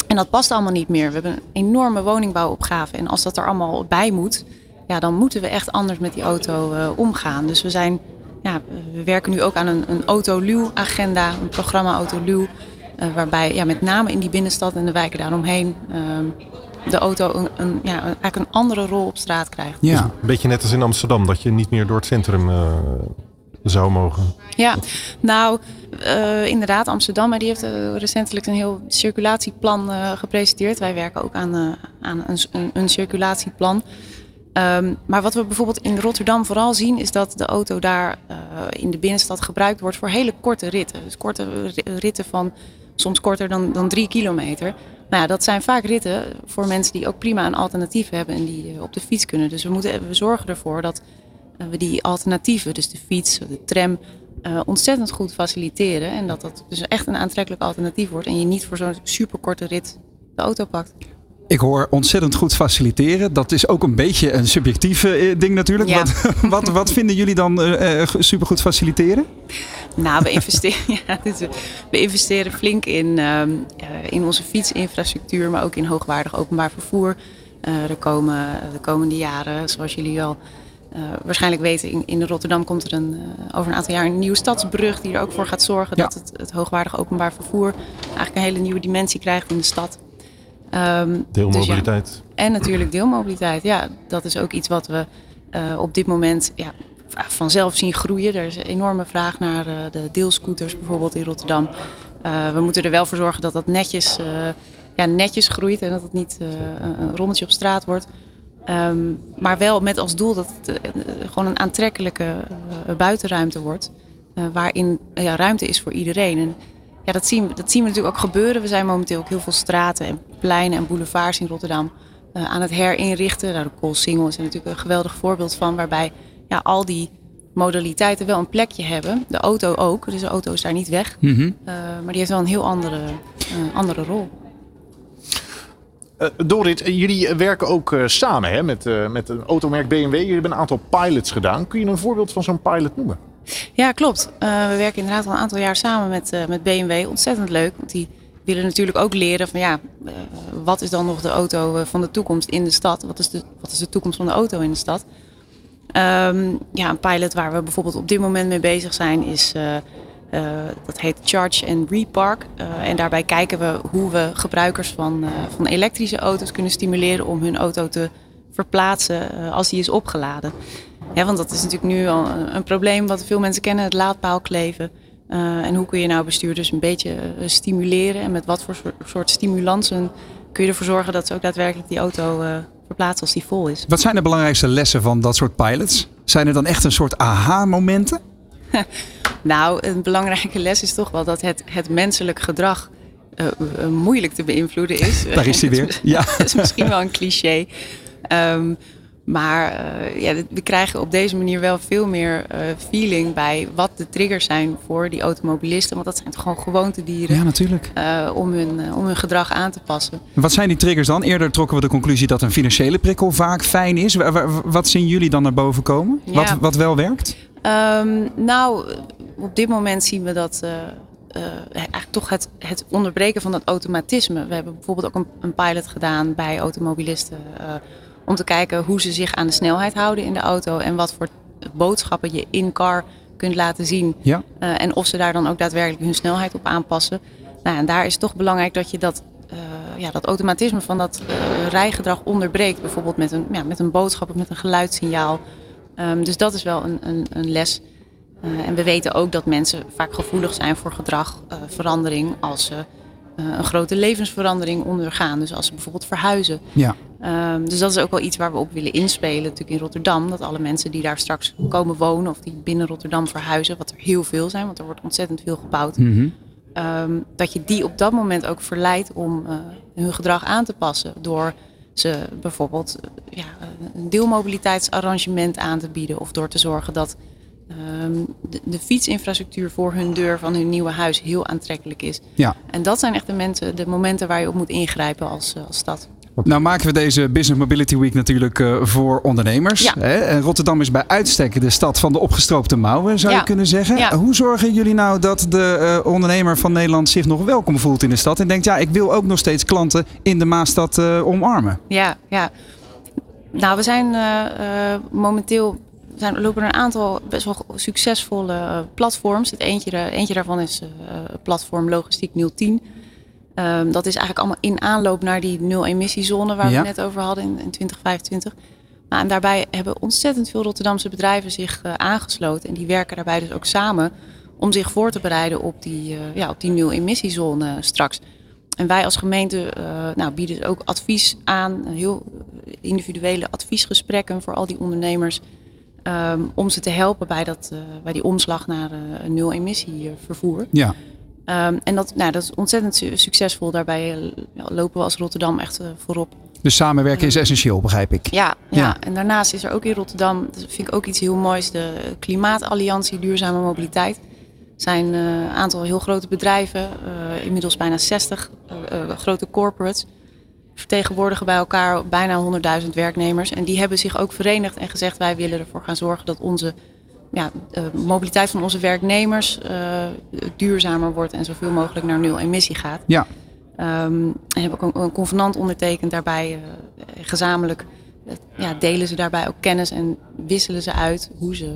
en dat past allemaal niet meer. We hebben een enorme woningbouwopgave. En als dat er allemaal bij moet, ja, dan moeten we echt anders met die auto uh, omgaan. Dus we, zijn, ja, we werken nu ook aan een, een autoluw-agenda, een programma Autoluw. Uh, waarbij ja, met name in die binnenstad en de wijken daaromheen um, de auto een, een, ja, eigenlijk een andere rol op straat krijgt. Ja. Een beetje net als in Amsterdam, dat je niet meer door het centrum uh, zou mogen. Ja, nou uh, inderdaad, Amsterdam die heeft uh, recentelijk een heel circulatieplan uh, gepresenteerd. Wij werken ook aan, aan een, een, circulatieplan. Um, maar wat we bijvoorbeeld in Rotterdam vooral zien, is dat de auto daar in de binnenstad gebruikt wordt voor hele korte ritten. Dus korte ritten van soms korter dan, dan drie kilometer. Nou ja, dat zijn vaak ritten voor mensen die ook prima een alternatief hebben en die op de fiets kunnen. Dus we, moeten, we zorgen ervoor dat we die alternatieven, dus de fiets, de tram, uh, ontzettend goed faciliteren. En dat dat dus echt een aantrekkelijk alternatief wordt. En je niet voor zo'n superkorte rit de auto pakt. Ik hoor ontzettend goed faciliteren. Dat is ook een beetje een subjectief uh, ding natuurlijk. Ja. Wat, <laughs> wat, wat, vinden jullie dan uh, supergoed faciliteren? Nou, we investeren, <laughs> ja, dus we investeren flink in, uh, in onze fietsinfrastructuur, maar ook in hoogwaardig openbaar vervoer. er komen de komende jaren, zoals jullie al uh, waarschijnlijk weten, in, in Rotterdam komt er een, uh, over een aantal jaar een nieuwe stadsbrug die er ook voor gaat zorgen ja. dat het, het, hoogwaardig openbaar vervoer eigenlijk een hele nieuwe dimensie krijgt in de stad. Um, deelmobiliteit. Dus ja. En natuurlijk deelmobiliteit. Ja, dat is ook iets wat we uh, op dit moment ja, vanzelf zien groeien. Er is een enorme vraag naar de deelscooters bijvoorbeeld in Rotterdam. we moeten er wel voor zorgen dat dat netjes, ja, netjes groeit en dat het niet een rommeltje op straat wordt. Um, maar wel met als doel dat het uh, gewoon een aantrekkelijke uh, buitenruimte wordt. Uh, waarin ja, ruimte is voor iedereen. En ja, dat, zien, we, dat zien we natuurlijk ook gebeuren. We zijn momenteel ook heel veel straten en pleinen en boulevards in Rotterdam aan het herinrichten. Nou, de Koolsingel is er natuurlijk een geweldig voorbeeld van. Waarbij ja, al die modaliteiten wel een plekje hebben. De auto ook, dus de auto is daar niet weg. Mhm. maar die heeft wel een heel andere, andere rol. Uh, Dorit, jullie werken ook samen hè, met, met een automerk BMW. Jullie hebben een aantal pilots gedaan. Kun je een voorbeeld van zo'n pilot noemen? Ja, klopt. we werken inderdaad al een aantal jaar samen met, met BMW. Ontzettend leuk, want die willen natuurlijk ook leren van ja, wat is dan nog de auto eh, van de toekomst in de stad? Wat is de, wat is de toekomst van de auto in de stad? Um, ja, een pilot waar we bijvoorbeeld op dit moment mee bezig zijn is, uh, dat heet Charge and Repark. en daarbij kijken we hoe we gebruikers van, van elektrische auto's kunnen stimuleren om hun auto te verplaatsen als die is opgeladen. Want dat is natuurlijk nu al een, een probleem wat veel mensen kennen, het laadpaalkleven. En hoe kun je nou bestuurders een beetje stimuleren en met wat voor soort stimulansen kun je ervoor zorgen dat ze ook daadwerkelijk die auto verplaatsen als die vol is. Wat zijn de belangrijkste lessen van dat soort pilots? Zijn er dan echt een soort aha-momenten? <laughs> nou, een belangrijke les is toch wel dat het, het menselijk gedrag moeilijk te beïnvloeden is. <laughs> Daar is hij <laughs> weer. Ja. <laughs> dat is misschien wel een cliché. Um, maar uh, ja, we krijgen op deze manier wel veel meer uh, feeling bij wat de triggers zijn voor die automobilisten. Want dat zijn toch gewoon gewoontedieren. Ja, natuurlijk. Uh, om, hun, om hun gedrag aan te passen. Wat zijn die triggers dan? Eerder trokken we de conclusie dat een financiële prikkel vaak fijn is. Wat zien jullie dan naar boven komen? Ja. Wat, wat wel werkt? Um, nou, op dit moment zien we dat. eigenlijk toch het, het onderbreken van dat automatisme. We hebben bijvoorbeeld ook een, een pilot gedaan bij automobilisten om te kijken hoe ze zich aan de snelheid houden in de auto en wat voor boodschappen je in car kunt laten zien. Ja. En of ze daar dan ook daadwerkelijk hun snelheid op aanpassen. Nou, en daar is toch belangrijk dat je dat, ja, dat automatisme van dat rijgedrag onderbreekt. Bijvoorbeeld met een, ja, met een boodschap of met een geluidssignaal. Um, dus dat is wel een, een, een les. En we weten ook dat mensen vaak gevoelig zijn voor gedragverandering als ze een grote levensverandering ondergaan. Dus als ze bijvoorbeeld verhuizen. Ja. Um, dus dat is ook wel iets waar we op willen inspelen, natuurlijk in Rotterdam. Dat alle mensen die daar straks komen wonen of die binnen Rotterdam verhuizen, wat er heel veel zijn, want er wordt ontzettend veel gebouwd. Mm um, dat je die op dat moment ook verleidt om uh, hun gedrag aan te passen. Door ze bijvoorbeeld ja, een deelmobiliteitsarrangement aan te bieden. Of door te zorgen dat de, de, fietsinfrastructuur voor hun deur van hun nieuwe huis heel aantrekkelijk is. Ja. En dat zijn echt de, mensen, de momenten waar je op moet ingrijpen als, uh, als stad. Nou maken we deze Business Mobility Week natuurlijk uh, voor ondernemers. Hè? En Rotterdam is bij uitstek de stad van de opgestroopte mouwen, zou je kunnen zeggen. Hoe zorgen jullie nou dat de uh, ondernemer van Nederland zich nog welkom voelt in de stad en denkt, ja, ik wil ook nog steeds klanten in de Maastad uh, omarmen? Ja, ja. Nou, we zijn momenteel zijn, lopen een aantal best wel succesvolle platforms. Het eentje, eentje daarvan is platform Logistiek 010. Um, dat is eigenlijk allemaal in aanloop naar die nul-emissiezone waar we het net over hadden in, in 2025. Maar en daarbij hebben ontzettend veel Rotterdamse bedrijven zich uh, aangesloten. En die werken daarbij dus ook samen om zich voor te bereiden op die, uh, ja, op die nul-emissiezone straks. En wij als gemeente uh, nou, bieden dus ook advies aan, heel individuele adviesgesprekken voor al die ondernemers. Um, om ze te helpen bij, dat, bij die omslag naar een nul-emissie-vervoer. Ja. Um, en dat, nou, dat is ontzettend succesvol. Daarbij uh, lopen we als Rotterdam echt uh, voorop. Dus samenwerken is essentieel, begrijp ik. Ja, ja, en daarnaast is er ook in Rotterdam, dat vind ik ook iets heel moois, de Klimaatalliantie Duurzame Mobiliteit. Zijn eh, een aantal heel grote bedrijven, inmiddels bijna 60 grote corporates. Vertegenwoordigen bij elkaar bijna 100.000 werknemers. En die hebben zich ook verenigd en gezegd: wij willen ervoor gaan zorgen dat onze ja, de mobiliteit van onze werknemers uh, duurzamer wordt en zoveel mogelijk naar nul emissie gaat. Ja. Um, en heb ook een, convenant ondertekend daarbij. Uh, gezamenlijk uh, ja, delen ze daarbij ook kennis en wisselen ze uit hoe ze.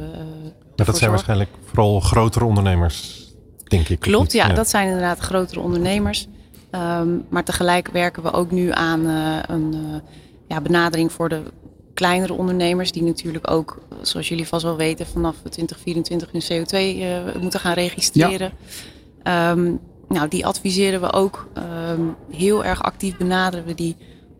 maar dat zijn waarschijnlijk vooral grotere ondernemers, denk ik. Klopt, ja, ja, dat zijn inderdaad grotere ondernemers. Um, maar tegelijk werken we ook nu aan een ja, benadering voor de kleinere ondernemers die natuurlijk ook, zoals jullie vast wel weten, vanaf 2024 hun CO2 uh, moeten gaan registreren. Ja. Um, nou, die adviseren we ook um, heel erg actief benaderen we die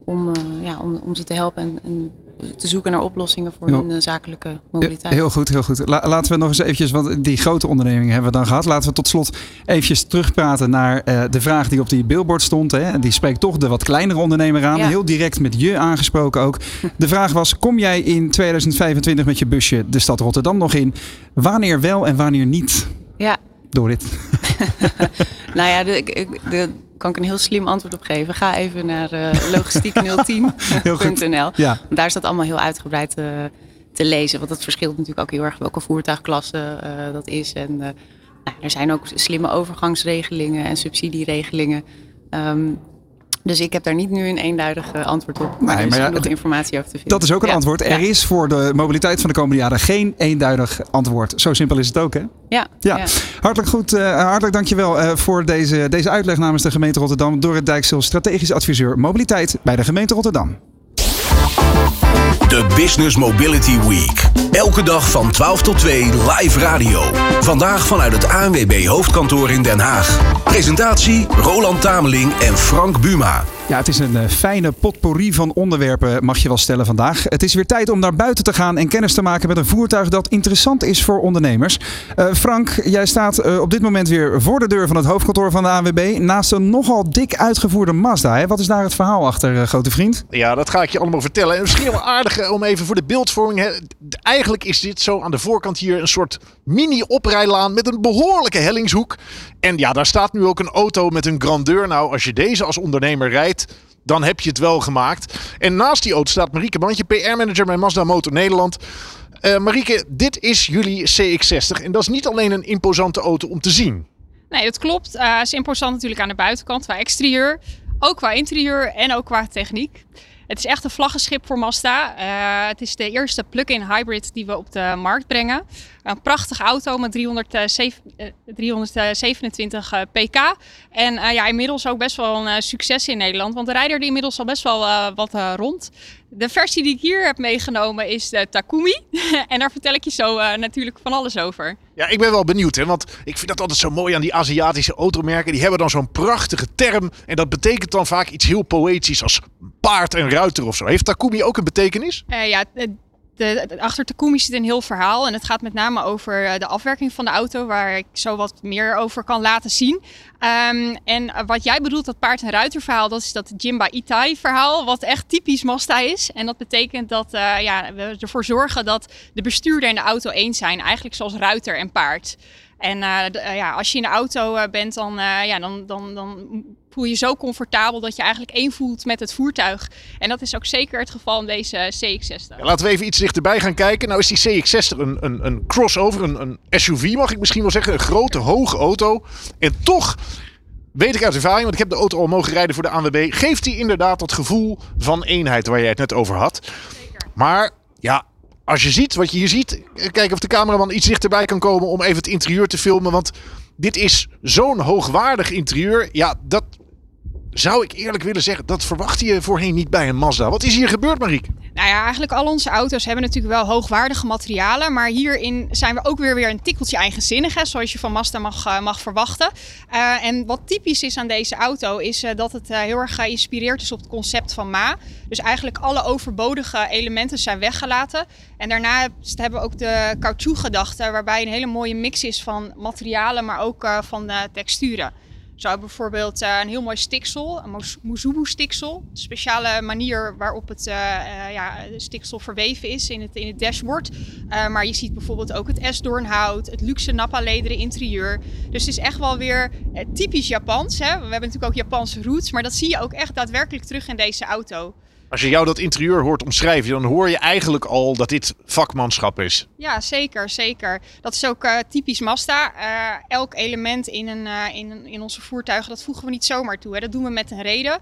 om, ja, om, om ze te helpen en, en te zoeken naar oplossingen voor hun zakelijke mobiliteit. Heel goed, heel goed. laten we nog eens eventjes, want die grote ondernemingen hebben we dan gehad. Laten we tot slot eventjes terugpraten naar de vraag die op die billboard stond. Hè. En die spreekt toch de wat kleinere ondernemer aan. Heel direct met je aangesproken ook. <laughs> De vraag was, kom jij in 2025 met je busje de stad Rotterdam nog in? Wanneer wel en wanneer niet? Ja. Door dit. <laughs> nou ja, de, kan ik een heel slim antwoord op geven. Ga even naar uh, logistiek010.nl. <laughs> Ja. Daar staat allemaal heel uitgebreid uh, te lezen. Want dat verschilt natuurlijk ook heel erg welke voertuigklasse uh, dat is. En nou, er zijn ook slimme overgangsregelingen en subsidieregelingen. Um, dus ik heb daar niet nu een eenduidig antwoord op. Maar nee, er is maar ja, informatie over te vinden. Dat is ook een antwoord. Er is voor de mobiliteit van de komende jaren geen eenduidig antwoord. Zo simpel is het ook, hè? Ja. ja. Hartelijk goed. Uh, hartelijk dankjewel uh, voor deze, deze uitleg namens de gemeente Rotterdam. Door het Dijksel, strategisch adviseur mobiliteit bij de gemeente Rotterdam. De Business Mobility Week. Elke dag van 12 tot 2 live radio. Vandaag vanuit het ANWB hoofdkantoor in Den Haag. Presentatie Roland Tameling en Frank Buma. Ja, het is een eh, fijne potpourri van onderwerpen, mag je wel stellen vandaag. Het is weer tijd om naar buiten te gaan en kennis te maken met een voertuig dat interessant is voor ondernemers. Uh, Frank, jij staat uh, op dit moment weer voor de deur van het hoofdkantoor van de ANWB. Naast een nogal dik uitgevoerde Mazda. Hè? Wat is daar het verhaal achter, grote vriend? Ja, dat ga ik je allemaal vertellen. En misschien wel aardig om even voor de beeldvorming. Hè. Eigenlijk is dit zo aan de voorkant hier een soort mini-oprijlaan met een behoorlijke hellingshoek. En ja, daar staat nu ook een auto met een grandeur. Nou, als je deze als ondernemer rijdt, dan heb je het wel gemaakt. En naast die auto staat Marieke Bandje, PR-manager bij Mazda Motor Nederland. Uh, Marieke, dit is jullie CX-60 en dat is niet alleen een imposante auto om te zien. Nee, dat klopt. Uh, is imposant natuurlijk aan de buitenkant qua exterieur, ook qua interieur en ook qua techniek. Het is echt een vlaggenschip voor Mazda. Uh, het is de eerste plug-in hybrid die we op de markt brengen. Een prachtige auto met 327 uh, pk. En ja, inmiddels ook best wel een succes in Nederland. Want de rijder die inmiddels al best wel wat rond. De versie die ik hier heb meegenomen is de Takumi. <laughs> en daar vertel ik je zo natuurlijk van alles over. Ja, ik ben wel benieuwd. Hè, want ik vind dat altijd zo mooi aan die Aziatische automerken. Die hebben dan zo'n prachtige term. En dat betekent dan vaak iets heel poëtisch als paard en ruiter of zo. Heeft Takumi ook een betekenis? ja, de, achter Takumi zit een heel verhaal. En het gaat met name over eh, de afwerking van de auto, waar ik zo wat meer over kan laten zien. Um, en wat jij bedoelt, dat paard- en ruiterverhaal, dat is dat Jimba Itai verhaal, wat echt typisch Mazda is. En dat betekent dat uh, ja, we ervoor zorgen dat de bestuurder en de auto één zijn, eigenlijk zoals ruiter en paard. En uh, ja, als je in de auto bent, dan, ja, dan, dan, dan voel je zo comfortabel dat je eigenlijk één voelt met het voertuig. En dat is ook zeker het geval in deze CX-60. Ja, laten we even iets dichterbij gaan kijken. Nou is die CX-60 een, een, een crossover, een, een SUV mag ik misschien wel zeggen. Een grote, hoge auto. En toch weet ik uit ervaring, want ik heb de auto al mogen rijden voor de ANWB, geeft hij inderdaad dat gevoel van eenheid waar jij het net over had. Zeker. Maar ja, als je ziet wat je hier ziet, kijk of de cameraman iets dichterbij kan komen om even het interieur te filmen. Want dit is zo'n hoogwaardig interieur. Ja, dat zou ik eerlijk willen zeggen, dat verwachtte je voorheen niet bij een Mazda. Wat is hier gebeurd, Marieke? Nou ja, eigenlijk al onze auto's hebben natuurlijk wel hoogwaardige materialen. Maar hierin zijn we ook weer, weer een tikkeltje eigenzinnig, zoals je van Mazda mag, uh, mag verwachten. Uh, en wat typisch is aan deze auto, is uh, dat het heel erg geïnspireerd is op het concept van Ma. Dus eigenlijk alle overbodige elementen zijn weggelaten. En daarna hebben we ook de caoutchouc-gedachte, waarbij een hele mooie mix is van materialen, maar ook van texturen. Zo bijvoorbeeld uh, een heel mooi stiksel, een Muzubu stiksel. Een speciale manier waarop het uh, uh, ja, stiksel verweven is in het, in het dashboard. maar je ziet bijvoorbeeld ook het esdoornhout, het luxe nappa lederen interieur. Dus het is echt wel weer typisch Japans. Hè? We hebben natuurlijk ook Japanse roots, maar dat zie je ook echt daadwerkelijk terug in deze auto. Als je jou dat interieur hoort omschrijven, dan hoor je eigenlijk al dat dit vakmanschap is. Ja, zeker, zeker. Dat is ook uh, typisch Mazda. Uh, elk element in, een, uh, in, in onze voertuigen, dat voegen we niet zomaar toe. Hè. Dat doen we met een reden.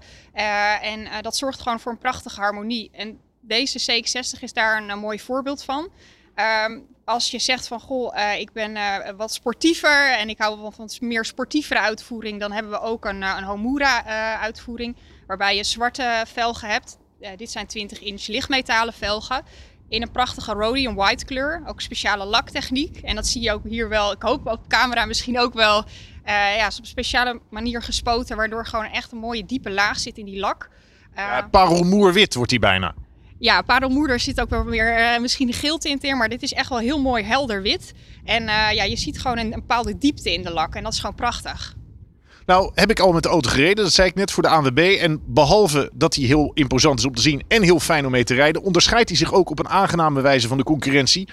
en dat zorgt gewoon voor een prachtige harmonie. En deze CX-60 is daar een, mooi voorbeeld van. Um, als je zegt van, goh, ik ben wat sportiever en ik hou wel van meer sportievere uitvoering, dan hebben we ook een, een Homura uitvoering, waarbij je zwarte velgen hebt. Uh, dit zijn 20 inch lichtmetalen velgen. In een prachtige rhodium white kleur. Ook speciale laktechniek. En dat zie je ook hier wel. Ik hoop op camera misschien ook wel. Uh, ja, op een speciale manier gespoten. Waardoor gewoon echt een mooie diepe laag zit in die lak. Uh, ja, parelmoerwit wordt die bijna. Ja, parelmoeder zit ook wel meer uh, misschien een geel tint in, maar dit is echt wel heel mooi helder wit. En ja, je ziet gewoon een, een, bepaalde diepte in de lak en dat is gewoon prachtig. Nou, heb ik al met de auto gereden, dat zei ik net voor de ANWB. En behalve dat hij heel imposant is om te zien en heel fijn om mee te rijden, onderscheidt hij zich ook op een aangename wijze van de concurrentie.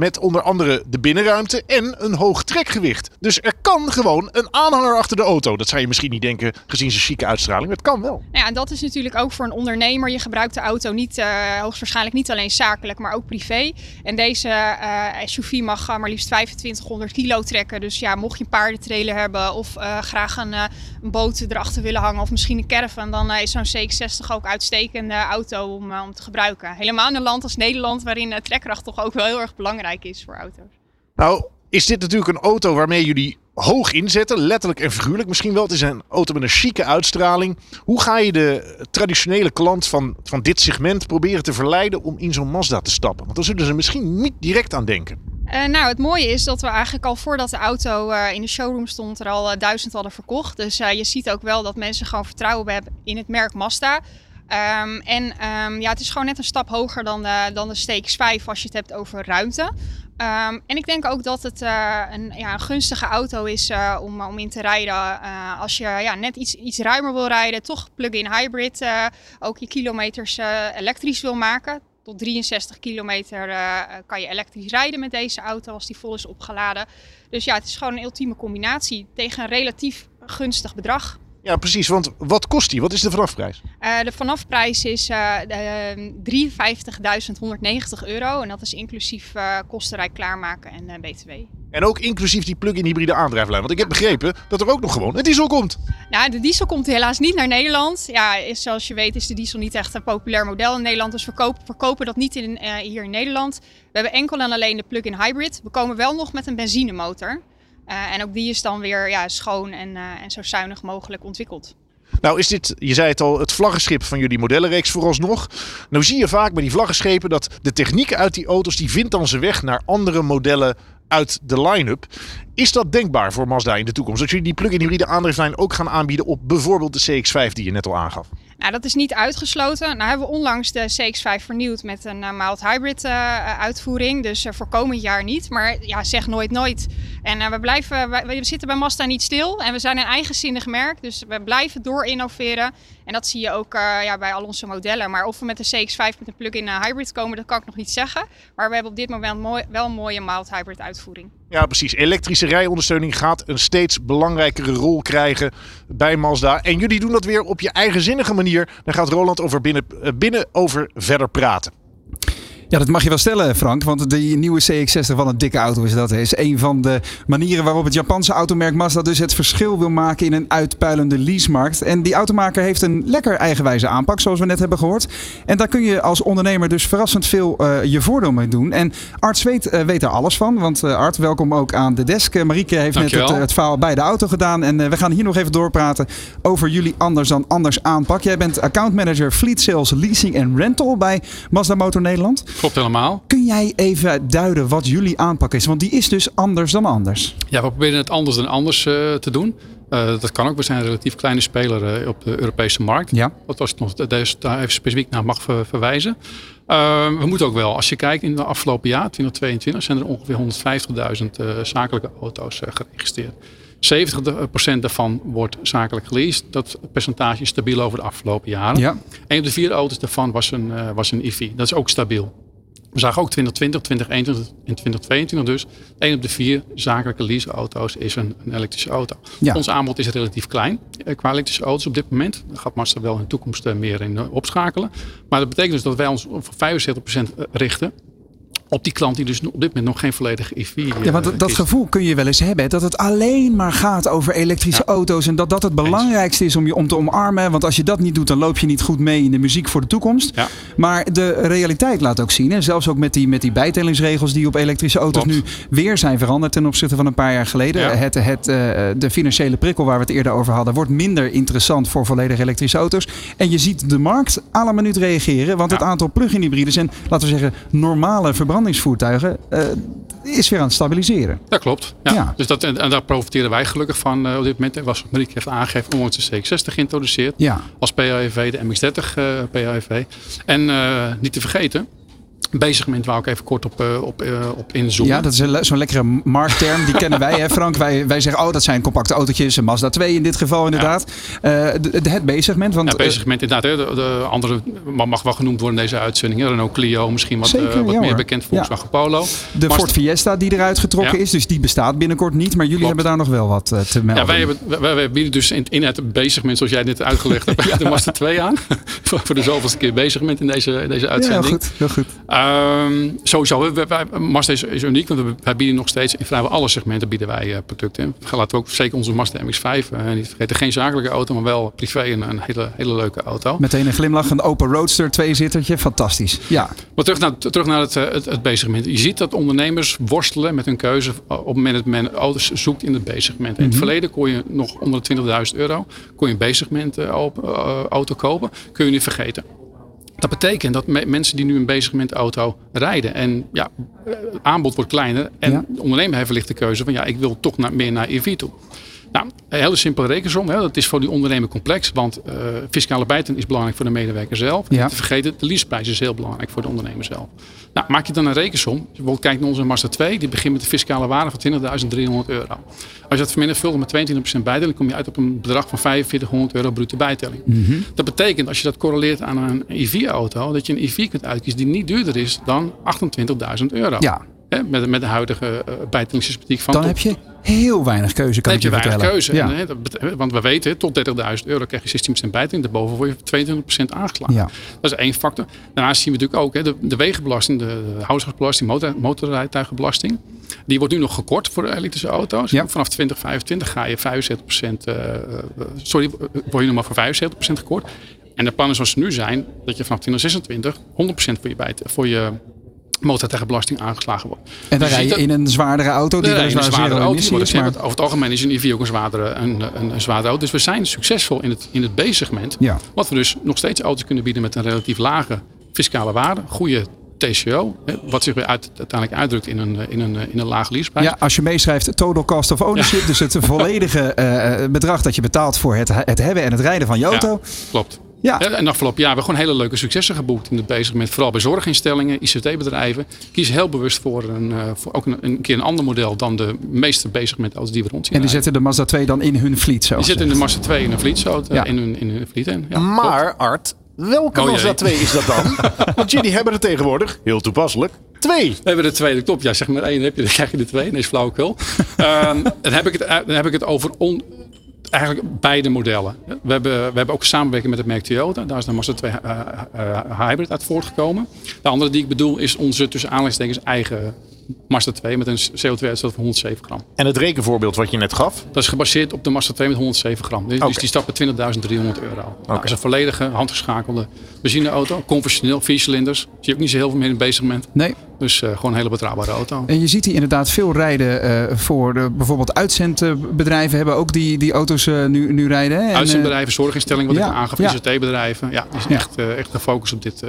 Met onder andere de binnenruimte en een hoog trekgewicht. Dus er kan gewoon een aanhanger achter de auto. Dat zou je misschien niet denken gezien zijn chique uitstraling. Maar het kan wel. Nou ja, en dat is natuurlijk ook voor een ondernemer. Je gebruikt de auto niet, uh, hoogstwaarschijnlijk niet alleen zakelijk, maar ook privé. En deze uh, SUV mag uh, maar liefst 2500 kilo trekken. Dus ja, mocht je een paardentrailer hebben of graag een, een, boot erachter willen hangen of misschien een caravan, dan is zo'n CX-60 ook uitstekende auto om, om te gebruiken. Helemaal in een land als Nederland, waarin trekkracht toch ook wel heel erg belangrijk is voor auto's. Nou, is dit natuurlijk een auto waarmee jullie hoog inzetten, letterlijk en figuurlijk misschien wel. Het is een auto met een chique uitstraling. Hoe ga je de traditionele klant van, van dit segment proberen te verleiden om in zo'n Mazda te stappen? Want daar zullen ze misschien niet direct aan denken. Uh, nou, het mooie is dat we eigenlijk al voordat de auto uh, in de showroom stond, er al uh, duizend hadden verkocht. Dus je ziet ook wel dat mensen gewoon vertrouwen hebben in het merk Mazda. Um, en um, ja, het is gewoon net een stap hoger dan de, dan de Stakes 5 als je het hebt over ruimte. Um, en ik denk ook dat het uh, een, ja, een gunstige auto is uh, om, om in te rijden. Uh, als je ja, net iets, iets ruimer wil rijden, toch plug-in hybrid, ook je kilometers elektrisch wil maken. Tot 63 kilometer kan je elektrisch rijden met deze auto als die vol is opgeladen. Dus ja, het is gewoon een ultieme combinatie tegen een relatief gunstig bedrag. Ja, precies. Want wat kost die? Wat is de vanafprijs? Uh, de vanafprijs is uh, 53.190 euro. En dat is inclusief uh, kostenrijk klaarmaken en eh, BTW. En ook inclusief die plug-in hybride aandrijflijn. Want ik heb begrepen dat er ook nog gewoon een diesel komt. Nou, de diesel komt helaas niet naar Nederland. Ja, is, zoals je weet is de diesel niet echt een populair model in Nederland. Dus we verkopen, verkopen dat niet in, hier in Nederland. We hebben enkel en alleen de plug-in hybrid. We komen wel nog met een benzinemotor. Uh, en ook die is dan weer ja, schoon en, uh, en zo zuinig mogelijk ontwikkeld. Nou is dit, je zei het al, het vlaggenschip van jullie modellenreeks vooralsnog. Nou zie je vaak bij die vlaggenschepen dat de techniek uit die auto's, die vindt dan zijn weg naar andere modellen uit de line-up. Is dat denkbaar voor Mazda in de toekomst? Dat jullie die plug-in hybride aandrijflijn ook gaan aanbieden op bijvoorbeeld de CX-5 die je net al aangaf? Nou, dat is niet uitgesloten. Nou hebben we onlangs de CX-5 vernieuwd met een uh, hybrid uh, uitvoering. Dus uh, voor komend jaar niet. Maar ja, zeg nooit nooit. En we blijven, we, we, zitten bij Mazda niet stil. En we zijn een eigenzinnig merk. Dus we blijven door innoveren. En dat zie je ook ja, bij al onze modellen. Maar of we met de CX-5 met een plug-in hybrid komen, dat kan ik nog niet zeggen. Maar we hebben op dit moment mooi, wel een mooie mild hybrid uitvoering. Ja, precies. Elektrische rijondersteuning gaat een steeds belangrijkere rol krijgen bij Mazda. En jullie doen dat weer op je eigenzinnige manier. Daar gaat Roland over binnen, eh, binnen over verder praten. Ja, dat mag je wel stellen, Frank. Want de nieuwe CX-60 van een dikke auto is dat. Is een van de manieren waarop het Japanse automerk Mazda dus het verschil wil maken in een uitpuilende leasemarkt. En die automaker heeft een lekker eigenwijze aanpak, zoals we net hebben gehoord. En daar kun je als ondernemer dus verrassend veel uh, je voordeel mee doen. En Art Zweet uh, weet er alles van. Want uh, Art, welkom ook aan de desk. Marieke heeft Dankjewel. net het, het verhaal bij de auto gedaan. En we gaan hier nog even doorpraten over jullie anders dan anders aanpak. Jij bent accountmanager Fleet Sales Leasing en Rental bij Mazda Motor Nederland. Klopt helemaal. Kun jij even duiden wat jullie aanpak is? Want die is dus anders dan anders. Ja, we proberen het anders dan anders uh, te doen. Uh, dat kan ook. We zijn een relatief kleine speler uh, op de Europese markt. Ja. Dat was nog, daar even specifiek naar mag ver, verwijzen. we moeten ook wel, als je kijkt in de afgelopen jaar, 2022, zijn er ongeveer 150.000 zakelijke auto's geregistreerd. 70% daarvan wordt zakelijk geleased. Dat percentage is stabiel over de afgelopen jaren. Ja. Een op de vier auto's daarvan was een, uh, was een EV. Dat is ook stabiel. We zagen ook 2020, 2021 en 2022 dus. 1 op de vier zakelijke leaseauto's is een, een elektrische auto. Ons aanbod is relatief klein eh, qua elektrische auto's op dit moment. Daar gaat Mazda wel in de toekomst eh, meer in eh, opschakelen. Maar dat betekent dus dat wij ons voor 75% richten op die klant die dus op dit moment nog geen volledige EV uh, Ja, want dat gevoel kun je wel eens hebben. Dat het alleen maar gaat over elektrische auto's. En dat dat het belangrijkste is om je om te omarmen. Want als je dat niet doet, dan loop je niet goed mee in de muziek voor de toekomst. Ja. Maar de realiteit laat ook zien. En zelfs ook met die, met die bijtellingsregels die op elektrische auto's nu weer zijn veranderd ten opzichte van een paar jaar geleden. Ja. Het, het, uh, de financiële prikkel waar we het eerder over hadden, wordt minder interessant voor volledig elektrische auto's. En je ziet de markt à la minuut reageren. Want het aantal plug-in hybrides en laten we zeggen normale verbrandingsvoertuigen is weer aan het stabiliseren. Dat klopt. Ja. Dus dat, en daar profiteren wij gelukkig van op dit moment. Was Marieke heeft aangegeven onlangs de CX-60 geïntroduceerd. Ja. Als PHEV, de MX-30 uh, PHEV. En niet te vergeten, bezigment wou ik even kort op, uh, op, uh, op inzoomen. Ja, dat is zo'n lekkere marktterm. Die kennen wij, hè <laughs> Frank. Wij, wij zeggen, oh, dat zijn compacte autootjes. Een Mazda 2 in dit geval inderdaad. Ja. Uh, de, het bezigment. Want, ja, bezigment inderdaad. Hè. De, de, andere mag wel genoemd worden in deze uitzending. Renault Clio misschien wat, Zeker, wat meer bekend. Volkswagen. Polo. De Ford Fiesta die eruit getrokken is. Dus die bestaat binnenkort niet. Maar jullie Klopt. hebben daar nog wel wat te melden. Ja, wij, hebben, wij, wij bieden dus in, in het bezigment, zoals jij net uitgelegd hebt, <laughs> de Mazda 2 aan. <laughs> voor de zoveelste keer bezigment in deze, in deze uitzending. Ja, heel goed. Heel goed. Um, sowieso, wij, Mazda is, is, uniek, want wij bieden nog steeds in vrijwel alle segmenten bieden wij uh, producten. Laten we ook zeker onze Mazda MX-5 uh, niet vergeten. Geen zakelijke auto, maar wel privé en een hele, hele leuke auto. Meteen een glimlach, een open roadster, tweezittertje, fantastisch. Ja. Maar terug naar, terug naar het, het, het B-segment. Je ziet dat ondernemers worstelen met hun keuze op het moment dat men auto's zoekt in het B-segment. In het mhm. verleden kon je nog onder de 20.000 euro kon je een B-segment uh, auto kopen. Kun je niet vergeten. Dat betekent dat mensen die nu een bezig met auto rijden en ja, aanbod wordt kleiner en de ondernemer heeft wellicht de keuze van ja, ik wil toch naar, meer naar EV toe. Nou, een hele simpele rekensom. Hè. Dat is voor die ondernemer complex. Want uh, fiscale bijten is belangrijk voor de medewerker zelf. Ja. Te vergeten, de leaseprijs is heel belangrijk voor de ondernemer zelf. Nou, maak je dan een rekensom. Als je bijvoorbeeld kijkt naar onze Mazda 2. Die begint met de fiscale waarde van 20.300 euro. Als je dat vermenigvuldigt met 22% bijtelling. kom je uit op een bedrag van 4500 euro bruto bijtelling. Mm Dat betekent, als je dat correleert aan een EV-auto. Dat je een EV kunt uitkiezen die niet duurder is dan 28.000 euro. Ja. Hè, met, met de huidige uh, van... Dan heb je heel weinig keuze, kan heb je, weinig keuze. Ja. En, want we weten, tot 30.000 euro krijg je 16% bijtelling. Daarboven word je 22% aangeslagen. Ja. Dat is één factor. Daarnaast zien we natuurlijk ook hè, de, de wegenbelasting, de, de motor, motorrijtuigenbelasting. Die wordt nu nog gekort voor de elektrische auto's. Ja. Vanaf 2025 ga je 75%, uh, sorry, word je nog maar voor 75% gekort. En de plannen zoals ze nu zijn, dat je vanaf 2026 100% voor je, bijt, voor je motortegenbelasting aangeslagen wordt. En dan dus rij je in een zwaardere auto? Die nee, een zwaardere auto. maar... Over het algemeen is een EV ook een zwaardere, een, een, een zwaardere auto. Dus we zijn succesvol in het, in het B-segment. Ja. Wat we dus nog steeds auto's kunnen bieden met een relatief lage fiscale waarde. Goede TCO, wat zich weer uit, uiteindelijk uitdrukt in een, in een, in een laag leaseprijs. Ja, als je meeschrijft total cost of ownership, dus het volledige uh, bedrag dat je betaalt voor het, het hebben en het rijden van je auto. Ja, klopt. Ja. En afgelopen jaar hebben we gewoon hele leuke successen geboekt in het bezig met vooral bij zorginstellingen, ICT-bedrijven. Kies heel bewust voor, een, uh, voor ook een, een, keer een ander model dan de meeste bezig met auto's die we rond zien. En die zetten de Mazda 2 dan in hun fleet zo? Die zetten de Mazda 2 in hun fleet zo, ja. in hun, in hun fleet. In. Ja, maar Art, welke oh, Mazda 2 is dat dan? <laughs> Want jullie hebben er tegenwoordig, heel toepasselijk, twee. We hebben er twee, dat klopt. Ja, zeg maar één heb je, dan krijg je er twee. Nee, is flauwekul. um, <laughs> dan, heb ik het, dan heb ik het over on, eigenlijk beide modellen. We hebben, we hebben ook samenwerking met het merk Toyota. Daar is de Mazda 2 uh, uh, Hybrid uit voortgekomen. De andere die ik bedoel is onze tussen aanleidingstekens eigen Mazda 2 met een CO2-uitstoot van 107 gram. En het rekenvoorbeeld wat je net gaf? Dat is gebaseerd op de Mazda 2 met 107 gram. Dus, dus die stap met 20.300 euro. Okay. Nou, dat is een volledige handgeschakelde benzineauto. Conventioneel, vier cilinders. Zie je ook niet zo heel veel meer in bezig moment. Nee. Dus uh, gewoon een hele betrouwbare auto. En je ziet hier inderdaad veel rijden uh, voor de, bijvoorbeeld uitzendbedrijven hebben ook die, die auto's uh, nu, nu rijden. Hè? Uitzendbedrijven, zorginstellingen, wat ja, ik aangaf, ja. ICT-bedrijven. Ja, is echt, echt gefocust op dit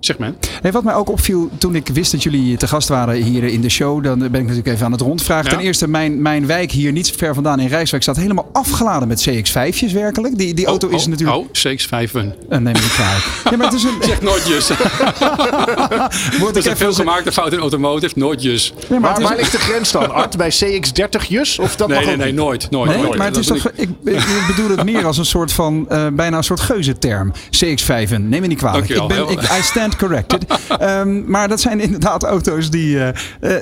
segment. Hey, wat mij ook opviel toen ik wist dat jullie te gast waren hier in de show, dan ben ik natuurlijk even aan het rondvragen. Ten eerste, mijn, mijn wijk hier niet ver vandaan in Rijswijk staat helemaal afgeladen met CX-5'tjes werkelijk. Die, die oh, auto is oh, natuurlijk... Oh, CX-5'en. Uh, neem me niet kwalijk. ja, maar het is een... <laughs> Zeg nooit jus. <laughs> Wordt er zijn veel gemaakte fout in automotive, nooit jus. maar waar, waar ligt de grens dan, Art? Bij CX-30 jus? Of dat nee, mag nee, nee, nooit. nooit, nee, nooit. Maar het is toch, ik, ik, bedoel het meer als een soort van, uh, bijna een soort geuzenterm. CX-5'en, neem me niet kwalijk. Ik ben, ik, I stand corrected. um, <laughs> maar dat zijn inderdaad auto's die, uh,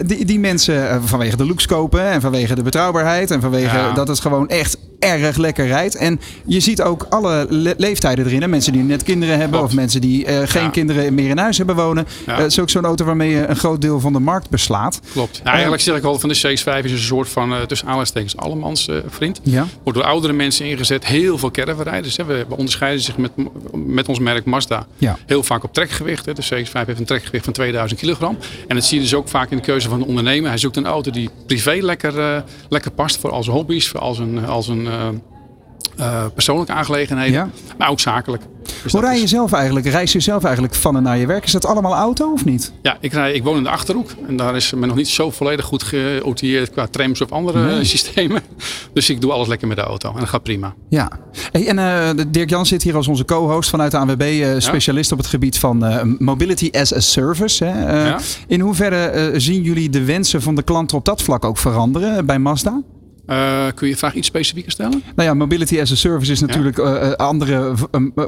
die, die mensen vanwege de looks kopen en vanwege de betrouwbaarheid en vanwege ja. dat het gewoon echt erg lekker rijdt. En je ziet ook alle le leeftijden erin. Hè? Mensen die net kinderen hebben Klopt. of mensen die uh, geen ja. kinderen meer in huis hebben wonen. Ja. Uh, het is ook zo'n auto waarmee je een groot deel van de markt beslaat. Klopt. Nou, eigenlijk zeg ik al van de CX-5 is een soort van uh, tussen aanleidingstekens allemans vriend. Ja. Wordt door oudere mensen ingezet. Heel veel caravanrijders. We, we onderscheiden zich met, met ons merk Mazda heel vaak op trekgewicht. Hè. De CX-5 heeft een trekgewicht van 2000 kilogram. En dat zie je dus ook vaak in de keuze van de ondernemer. Hij zoekt een auto die privé lekker, lekker past voor als hobby's, voor als een, als een uh, persoonlijke aangelegenheden, ja. maar ook zakelijk. Dus Hoe rij je zelf eigenlijk? Reis je zelf eigenlijk van en naar je werk? Is dat allemaal auto of niet? Ja, ik, rij, ik woon in de Achterhoek. En daar is men nog niet zo volledig goed geoutilleerd qua trams of andere <laughs> systemen. Dus ik doe alles lekker met de auto. En dat gaat prima. Ja. Hey, en uh, Dirk Jan zit hier als onze co-host vanuit de ANWB. Uh, specialist op het gebied van Mobility as a Service. Hè. Ja. In hoeverre zien jullie de wensen van de klanten op dat vlak ook veranderen bij Mazda? Uh, kun je de vraag iets specifieker stellen? Nou ja, mobility as a service is natuurlijk ja. uh, andere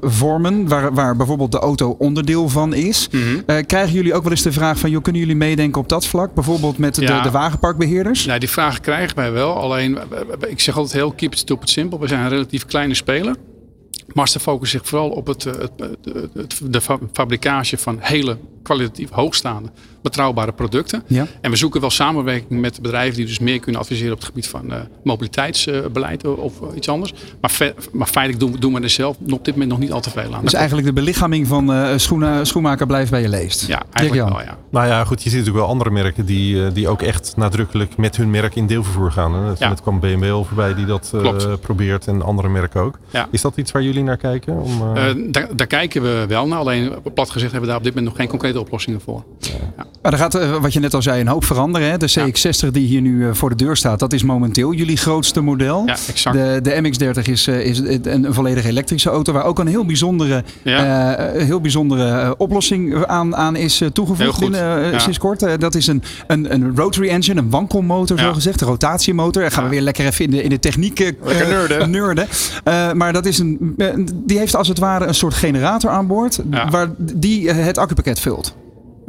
vormen waar, waar bijvoorbeeld de auto onderdeel van is. Mm -hmm. uh, krijgen jullie ook wel eens de vraag van, joh, kunnen jullie meedenken op dat vlak? Bijvoorbeeld met ja. de, de wagenparkbeheerders? Nou, die vraag krijgen wij wel. Alleen, ik zeg altijd heel keep it stupid simpel. We zijn een relatief kleine speler. Master focust zich vooral op het, het, het, de fabricage van hele kwalitatief hoogstaande, betrouwbare producten. Ja. En we zoeken wel samenwerking met bedrijven die dus meer kunnen adviseren op het gebied van uh, mobiliteitsbeleid uh, of uh, iets anders. Maar, maar feitelijk doen, doen we er zelf op dit moment nog niet al te veel aan. Dus eigenlijk de belichaming van schoenen, schoenmaker blijft bij je leest. Ja, eigenlijk wel ja. Nou ja, goed, je ziet natuurlijk wel andere merken die, die ook echt nadrukkelijk met hun merk in deelvervoer gaan. Hè. Ja. Net kwam BMW al voorbij die dat probeert en andere merken ook. Ja. Is dat iets waar jullie naar kijken? Om, daar, daar, kijken we wel naar. Alleen plat gezegd hebben we daar op dit moment nog geen concrete oplossingen voor. Ja. Maar er gaat, eh, wat je net al zei, een hoop veranderen. Hè? De CX-60 die hier nu eh, voor de deur staat, dat is momenteel jullie grootste model. Ja, exact. De, de MX-30 is, eh, is een, een volledig elektrische auto waar ook een heel bijzondere, ja. uh, heel bijzondere oplossing aan, aan is toegevoegd in, ja. sinds kort. dat is een, een, een rotary engine, een wankelmotor zo gezegd, een rotatiemotor. Daar gaan we weer lekker even in de, in de techniek nerden. nerden. maar dat is een, die heeft als het ware een soort generator aan boord, waar die het accupakket vult.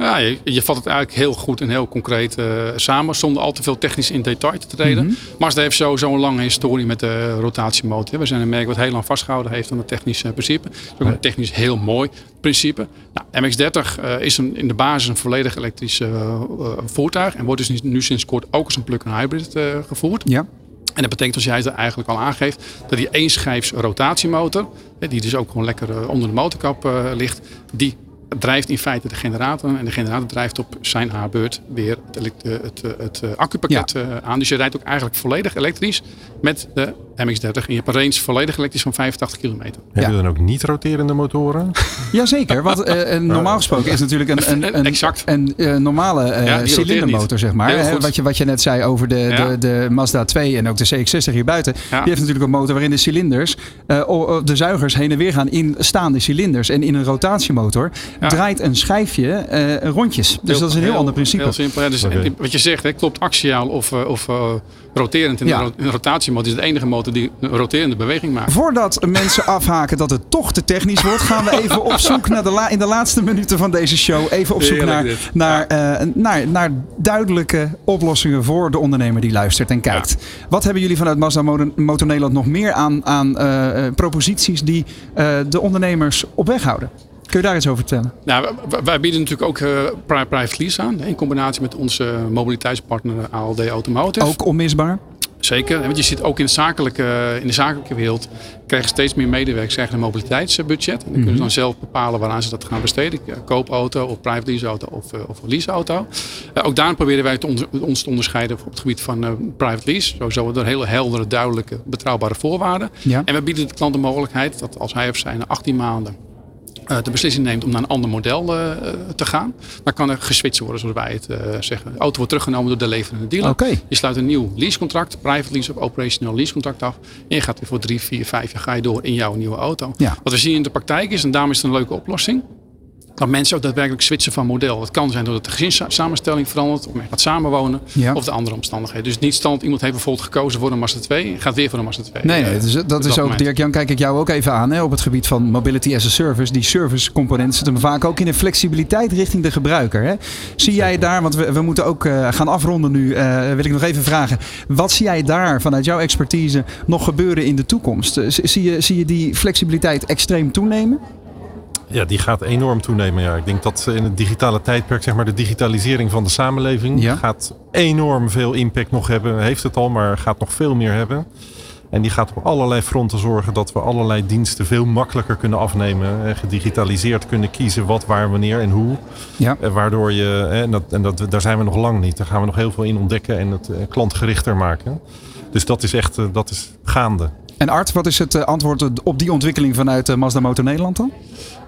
Ja, je, je, vat het eigenlijk heel goed en heel concreet uh, samen, zonder al te veel technisch in detail te treden. Mm -hmm. Mazda heeft sowieso een lange historie met de rotatiemotor. We zijn een merk wat heel lang vastgehouden heeft aan het technische principe. Het is ook een technisch heel mooi principe. Nou, MX-30 uh, is een, in de basis een volledig elektrisch uh, voertuig en wordt dus nu sinds kort ook als een plug-in hybrid gevoerd. Ja. En dat betekent, als jij het eigenlijk al aangeeft, dat die eenschijfs rotatiemotor, die dus ook gewoon lekker onder de motorkap ligt, die drijft in feite de generator. En de generator drijft op zijn haar beurt weer het, het, het, het accupakket ja. aan. Dus je rijdt ook eigenlijk volledig elektrisch met de MX-30. En je hebt een range volledig elektrisch van 85 kilometer. Heb je dan ook niet roterende motoren? <laughs> Jazeker. Want uh, normaal gesproken is natuurlijk een, een, een, exact. een, uh, normale uh, ja, cilindermotor, zeg maar. Hè, wat, je, wat je net zei over de, ja. de, de Mazda 2 en ook de CX-60 hier buiten. Die heeft natuurlijk een motor waarin de cilinders, de zuigers heen en weer gaan in staande cilinders. En in een rotatiemotor draait een schijfje rondjes. Dus dat is een heel, heel ander principe. Heel simpel. Dus okay. wat je zegt, hè, klopt axiaal of, of roterend in ja. de rotatiemotor is de enige motor die een roterende beweging maakt. Voordat mensen afhaken dat het toch te technisch wordt, gaan we even op zoek naar de la in de laatste minuten van deze show. Even op zoek naar, uh, naar, naar duidelijke oplossingen voor de ondernemer die luistert en kijkt. Ja. Wat hebben jullie vanuit Mazda Motor Nederland nog meer aan, aan uh, proposities die uh, de ondernemers op weg houden? Kun je daar iets over vertellen? Nou, wij bieden natuurlijk ook uh, private lease aan. In combinatie met onze mobiliteitspartner ALD Automotive. Ook onmisbaar? Zeker, want je ziet ook in de zakelijke, in de zakelijke wereld krijgen steeds meer medewerkers krijgen een mobiliteitsbudget. En dan kunnen ze mhm. dan zelf bepalen waaraan ze dat gaan besteden. Koopauto of private leaseauto of, uh, of leaseauto. Ook daar proberen wij ons te onderscheiden op het gebied van private lease. Sowieso door hele heldere, duidelijke, betrouwbare voorwaarden. Ja. En we bieden de klant de mogelijkheid dat als hij of zij na 18 maanden de beslissing neemt om naar een ander model uh, te gaan, dan kan er geswitcht worden, zoals wij het zeggen. De auto wordt teruggenomen door de leverende dealer. Okay. Je sluit een nieuw leasecontract, private lease of operational leasecontract af. En je gaat weer voor drie, vier, vijf jaar ga je door in jouw nieuwe auto. Ja. Wat we zien in de praktijk is, en daarom is het een leuke oplossing dat mensen ook daadwerkelijk switchen van model. Het kan zijn doordat de gezinssamenstelling verandert, of men gaat samenwonen, ja. of de andere omstandigheden. Dus niet stand, iemand heeft bijvoorbeeld gekozen voor een Mazda 2, gaat weer voor een Mazda 2. Nee, nee dus dat is ook, Dirk Jan, kijk ik jou ook even aan hè, op het gebied van mobility as a service. Die service component zit hem vaak ook in de flexibiliteit richting de gebruiker. Hè. Zie jij daar, want we, we moeten ook uh, gaan afronden nu, uh, wil ik nog even vragen. Wat zie jij daar vanuit jouw expertise nog gebeuren in de toekomst? Zie je, zie je die flexibiliteit extreem toenemen? Ja, die gaat enorm toenemen. Ja. Ik denk dat in het digitale tijdperk, zeg maar, de digitalisering van de samenleving ja. gaat enorm veel impact nog hebben. Heeft het al, maar gaat nog veel meer hebben. En die gaat op allerlei fronten zorgen dat we allerlei diensten veel makkelijker kunnen afnemen. En gedigitaliseerd kunnen kiezen wat, waar, wanneer en hoe. Ja. Waardoor je, en, dat, en dat, daar zijn we nog lang niet. Daar gaan we nog heel veel in ontdekken en het klantgerichter maken. Dus dat is echt dat is gaande. En Art, wat is het antwoord op die ontwikkeling vanuit Mazda Motor Nederland dan?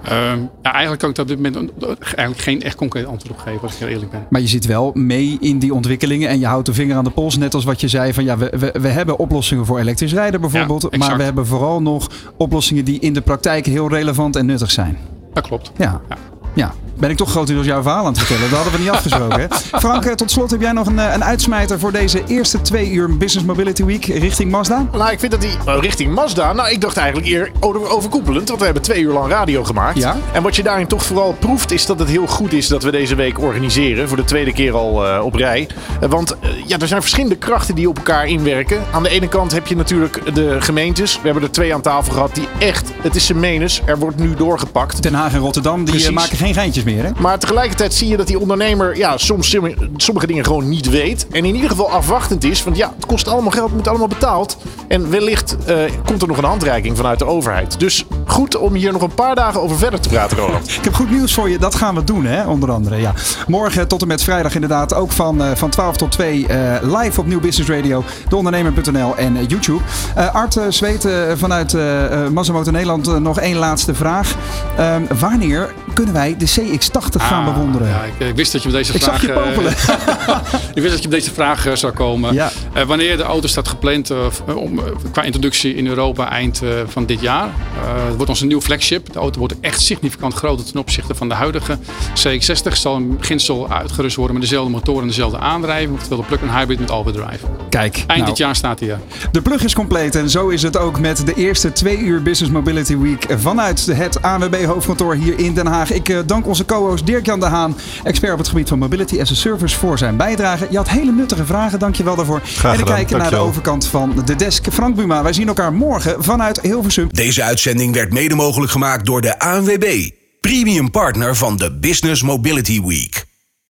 Ja, eigenlijk kan ik op dit moment eigenlijk geen echt concreet antwoord op geven, als ik heel eerlijk ben. Maar je zit wel mee in die ontwikkelingen en je houdt de vinger aan de pols. Net als wat je zei van ja, we, we, we hebben oplossingen voor elektrisch rijden bijvoorbeeld. maar we hebben vooral nog oplossingen die in de praktijk heel relevant en nuttig zijn. Dat klopt. ja. ja. Ja, ben ik toch grotendeels jouw verhaal aan het vertellen. Dat hadden we niet <laughs> afgesproken. Hè? Frank, eh, tot slot heb jij nog een, eh, een uitsmijter voor deze eerste twee uur Business Mobility Week richting Mazda? Nou, ik vind dat die oh, richting Mazda. Nou, ik dacht eigenlijk eer overkoepelend, want we hebben twee uur lang radio gemaakt. Ja? En wat je daarin toch vooral proeft, is dat het heel goed is dat we deze week organiseren. Voor de tweede keer al uh, op rij. want ja, er zijn verschillende krachten die op elkaar inwerken. Aan de ene kant heb je natuurlijk de gemeentes. We hebben er twee aan tafel gehad die echt, het is zijn menens. Er wordt nu doorgepakt. Den Haag en Rotterdam, die maken geen geintjes meer. Maar tegelijkertijd zie je dat die ondernemer ja, soms sommige dingen gewoon niet weet. En in ieder geval afwachtend is. Want ja, het kost allemaal geld, het moet allemaal betaald. En wellicht eh, komt er nog een handreiking vanuit de overheid. Dus goed om hier nog een paar dagen over verder te praten, Roland. <laughs> Ik heb goed nieuws voor je. Dat gaan we doen, hè? onder andere. Ja. Morgen tot en met vrijdag inderdaad. Ook van, eh, van 12 tot 2 eh, live op Nieuw Business Radio. Deondernemer.nl en YouTube. Art Zweet vanuit Masamoto Nederland nog één laatste vraag. Ehm, wanneer kunnen wij de CE X80 gaan ah, bewonderen? Ik, wist dat je met deze ik vraag. Zag je eh, popelen. <laughs> ik wist dat je met deze vraag eh, zou komen. Eh, wanneer de auto staat gepland uh, om, qua introductie in Europa eind van dit jaar. het wordt onze nieuw flagship. De auto wordt echt significant groter ten opzichte van de huidige CX60. Zal in beginsel uitgerust worden met dezelfde motor en dezelfde aandrijving. Oftewel de plug-in hybrid met all-wheel drive. Kijk. Eind dit nou. jaar staat hij. De plug is compleet en zo is het ook met de eerste twee uur Business Mobility Week vanuit het AWB hoofdkantoor hier in Den Haag. Ik dank onze co-host Dirk-Jan de Haan, expert op het gebied van Mobility as a Service, voor zijn bijdrage. Je had hele nuttige vragen, dankjewel daarvoor. Graag en dan kijken naar de overkant van de desk. Frank Buma, wij zien elkaar morgen vanuit Hilversum. Deze uitzending werd mede mogelijk gemaakt door de ANWB, premium partner van de Business Mobility Week.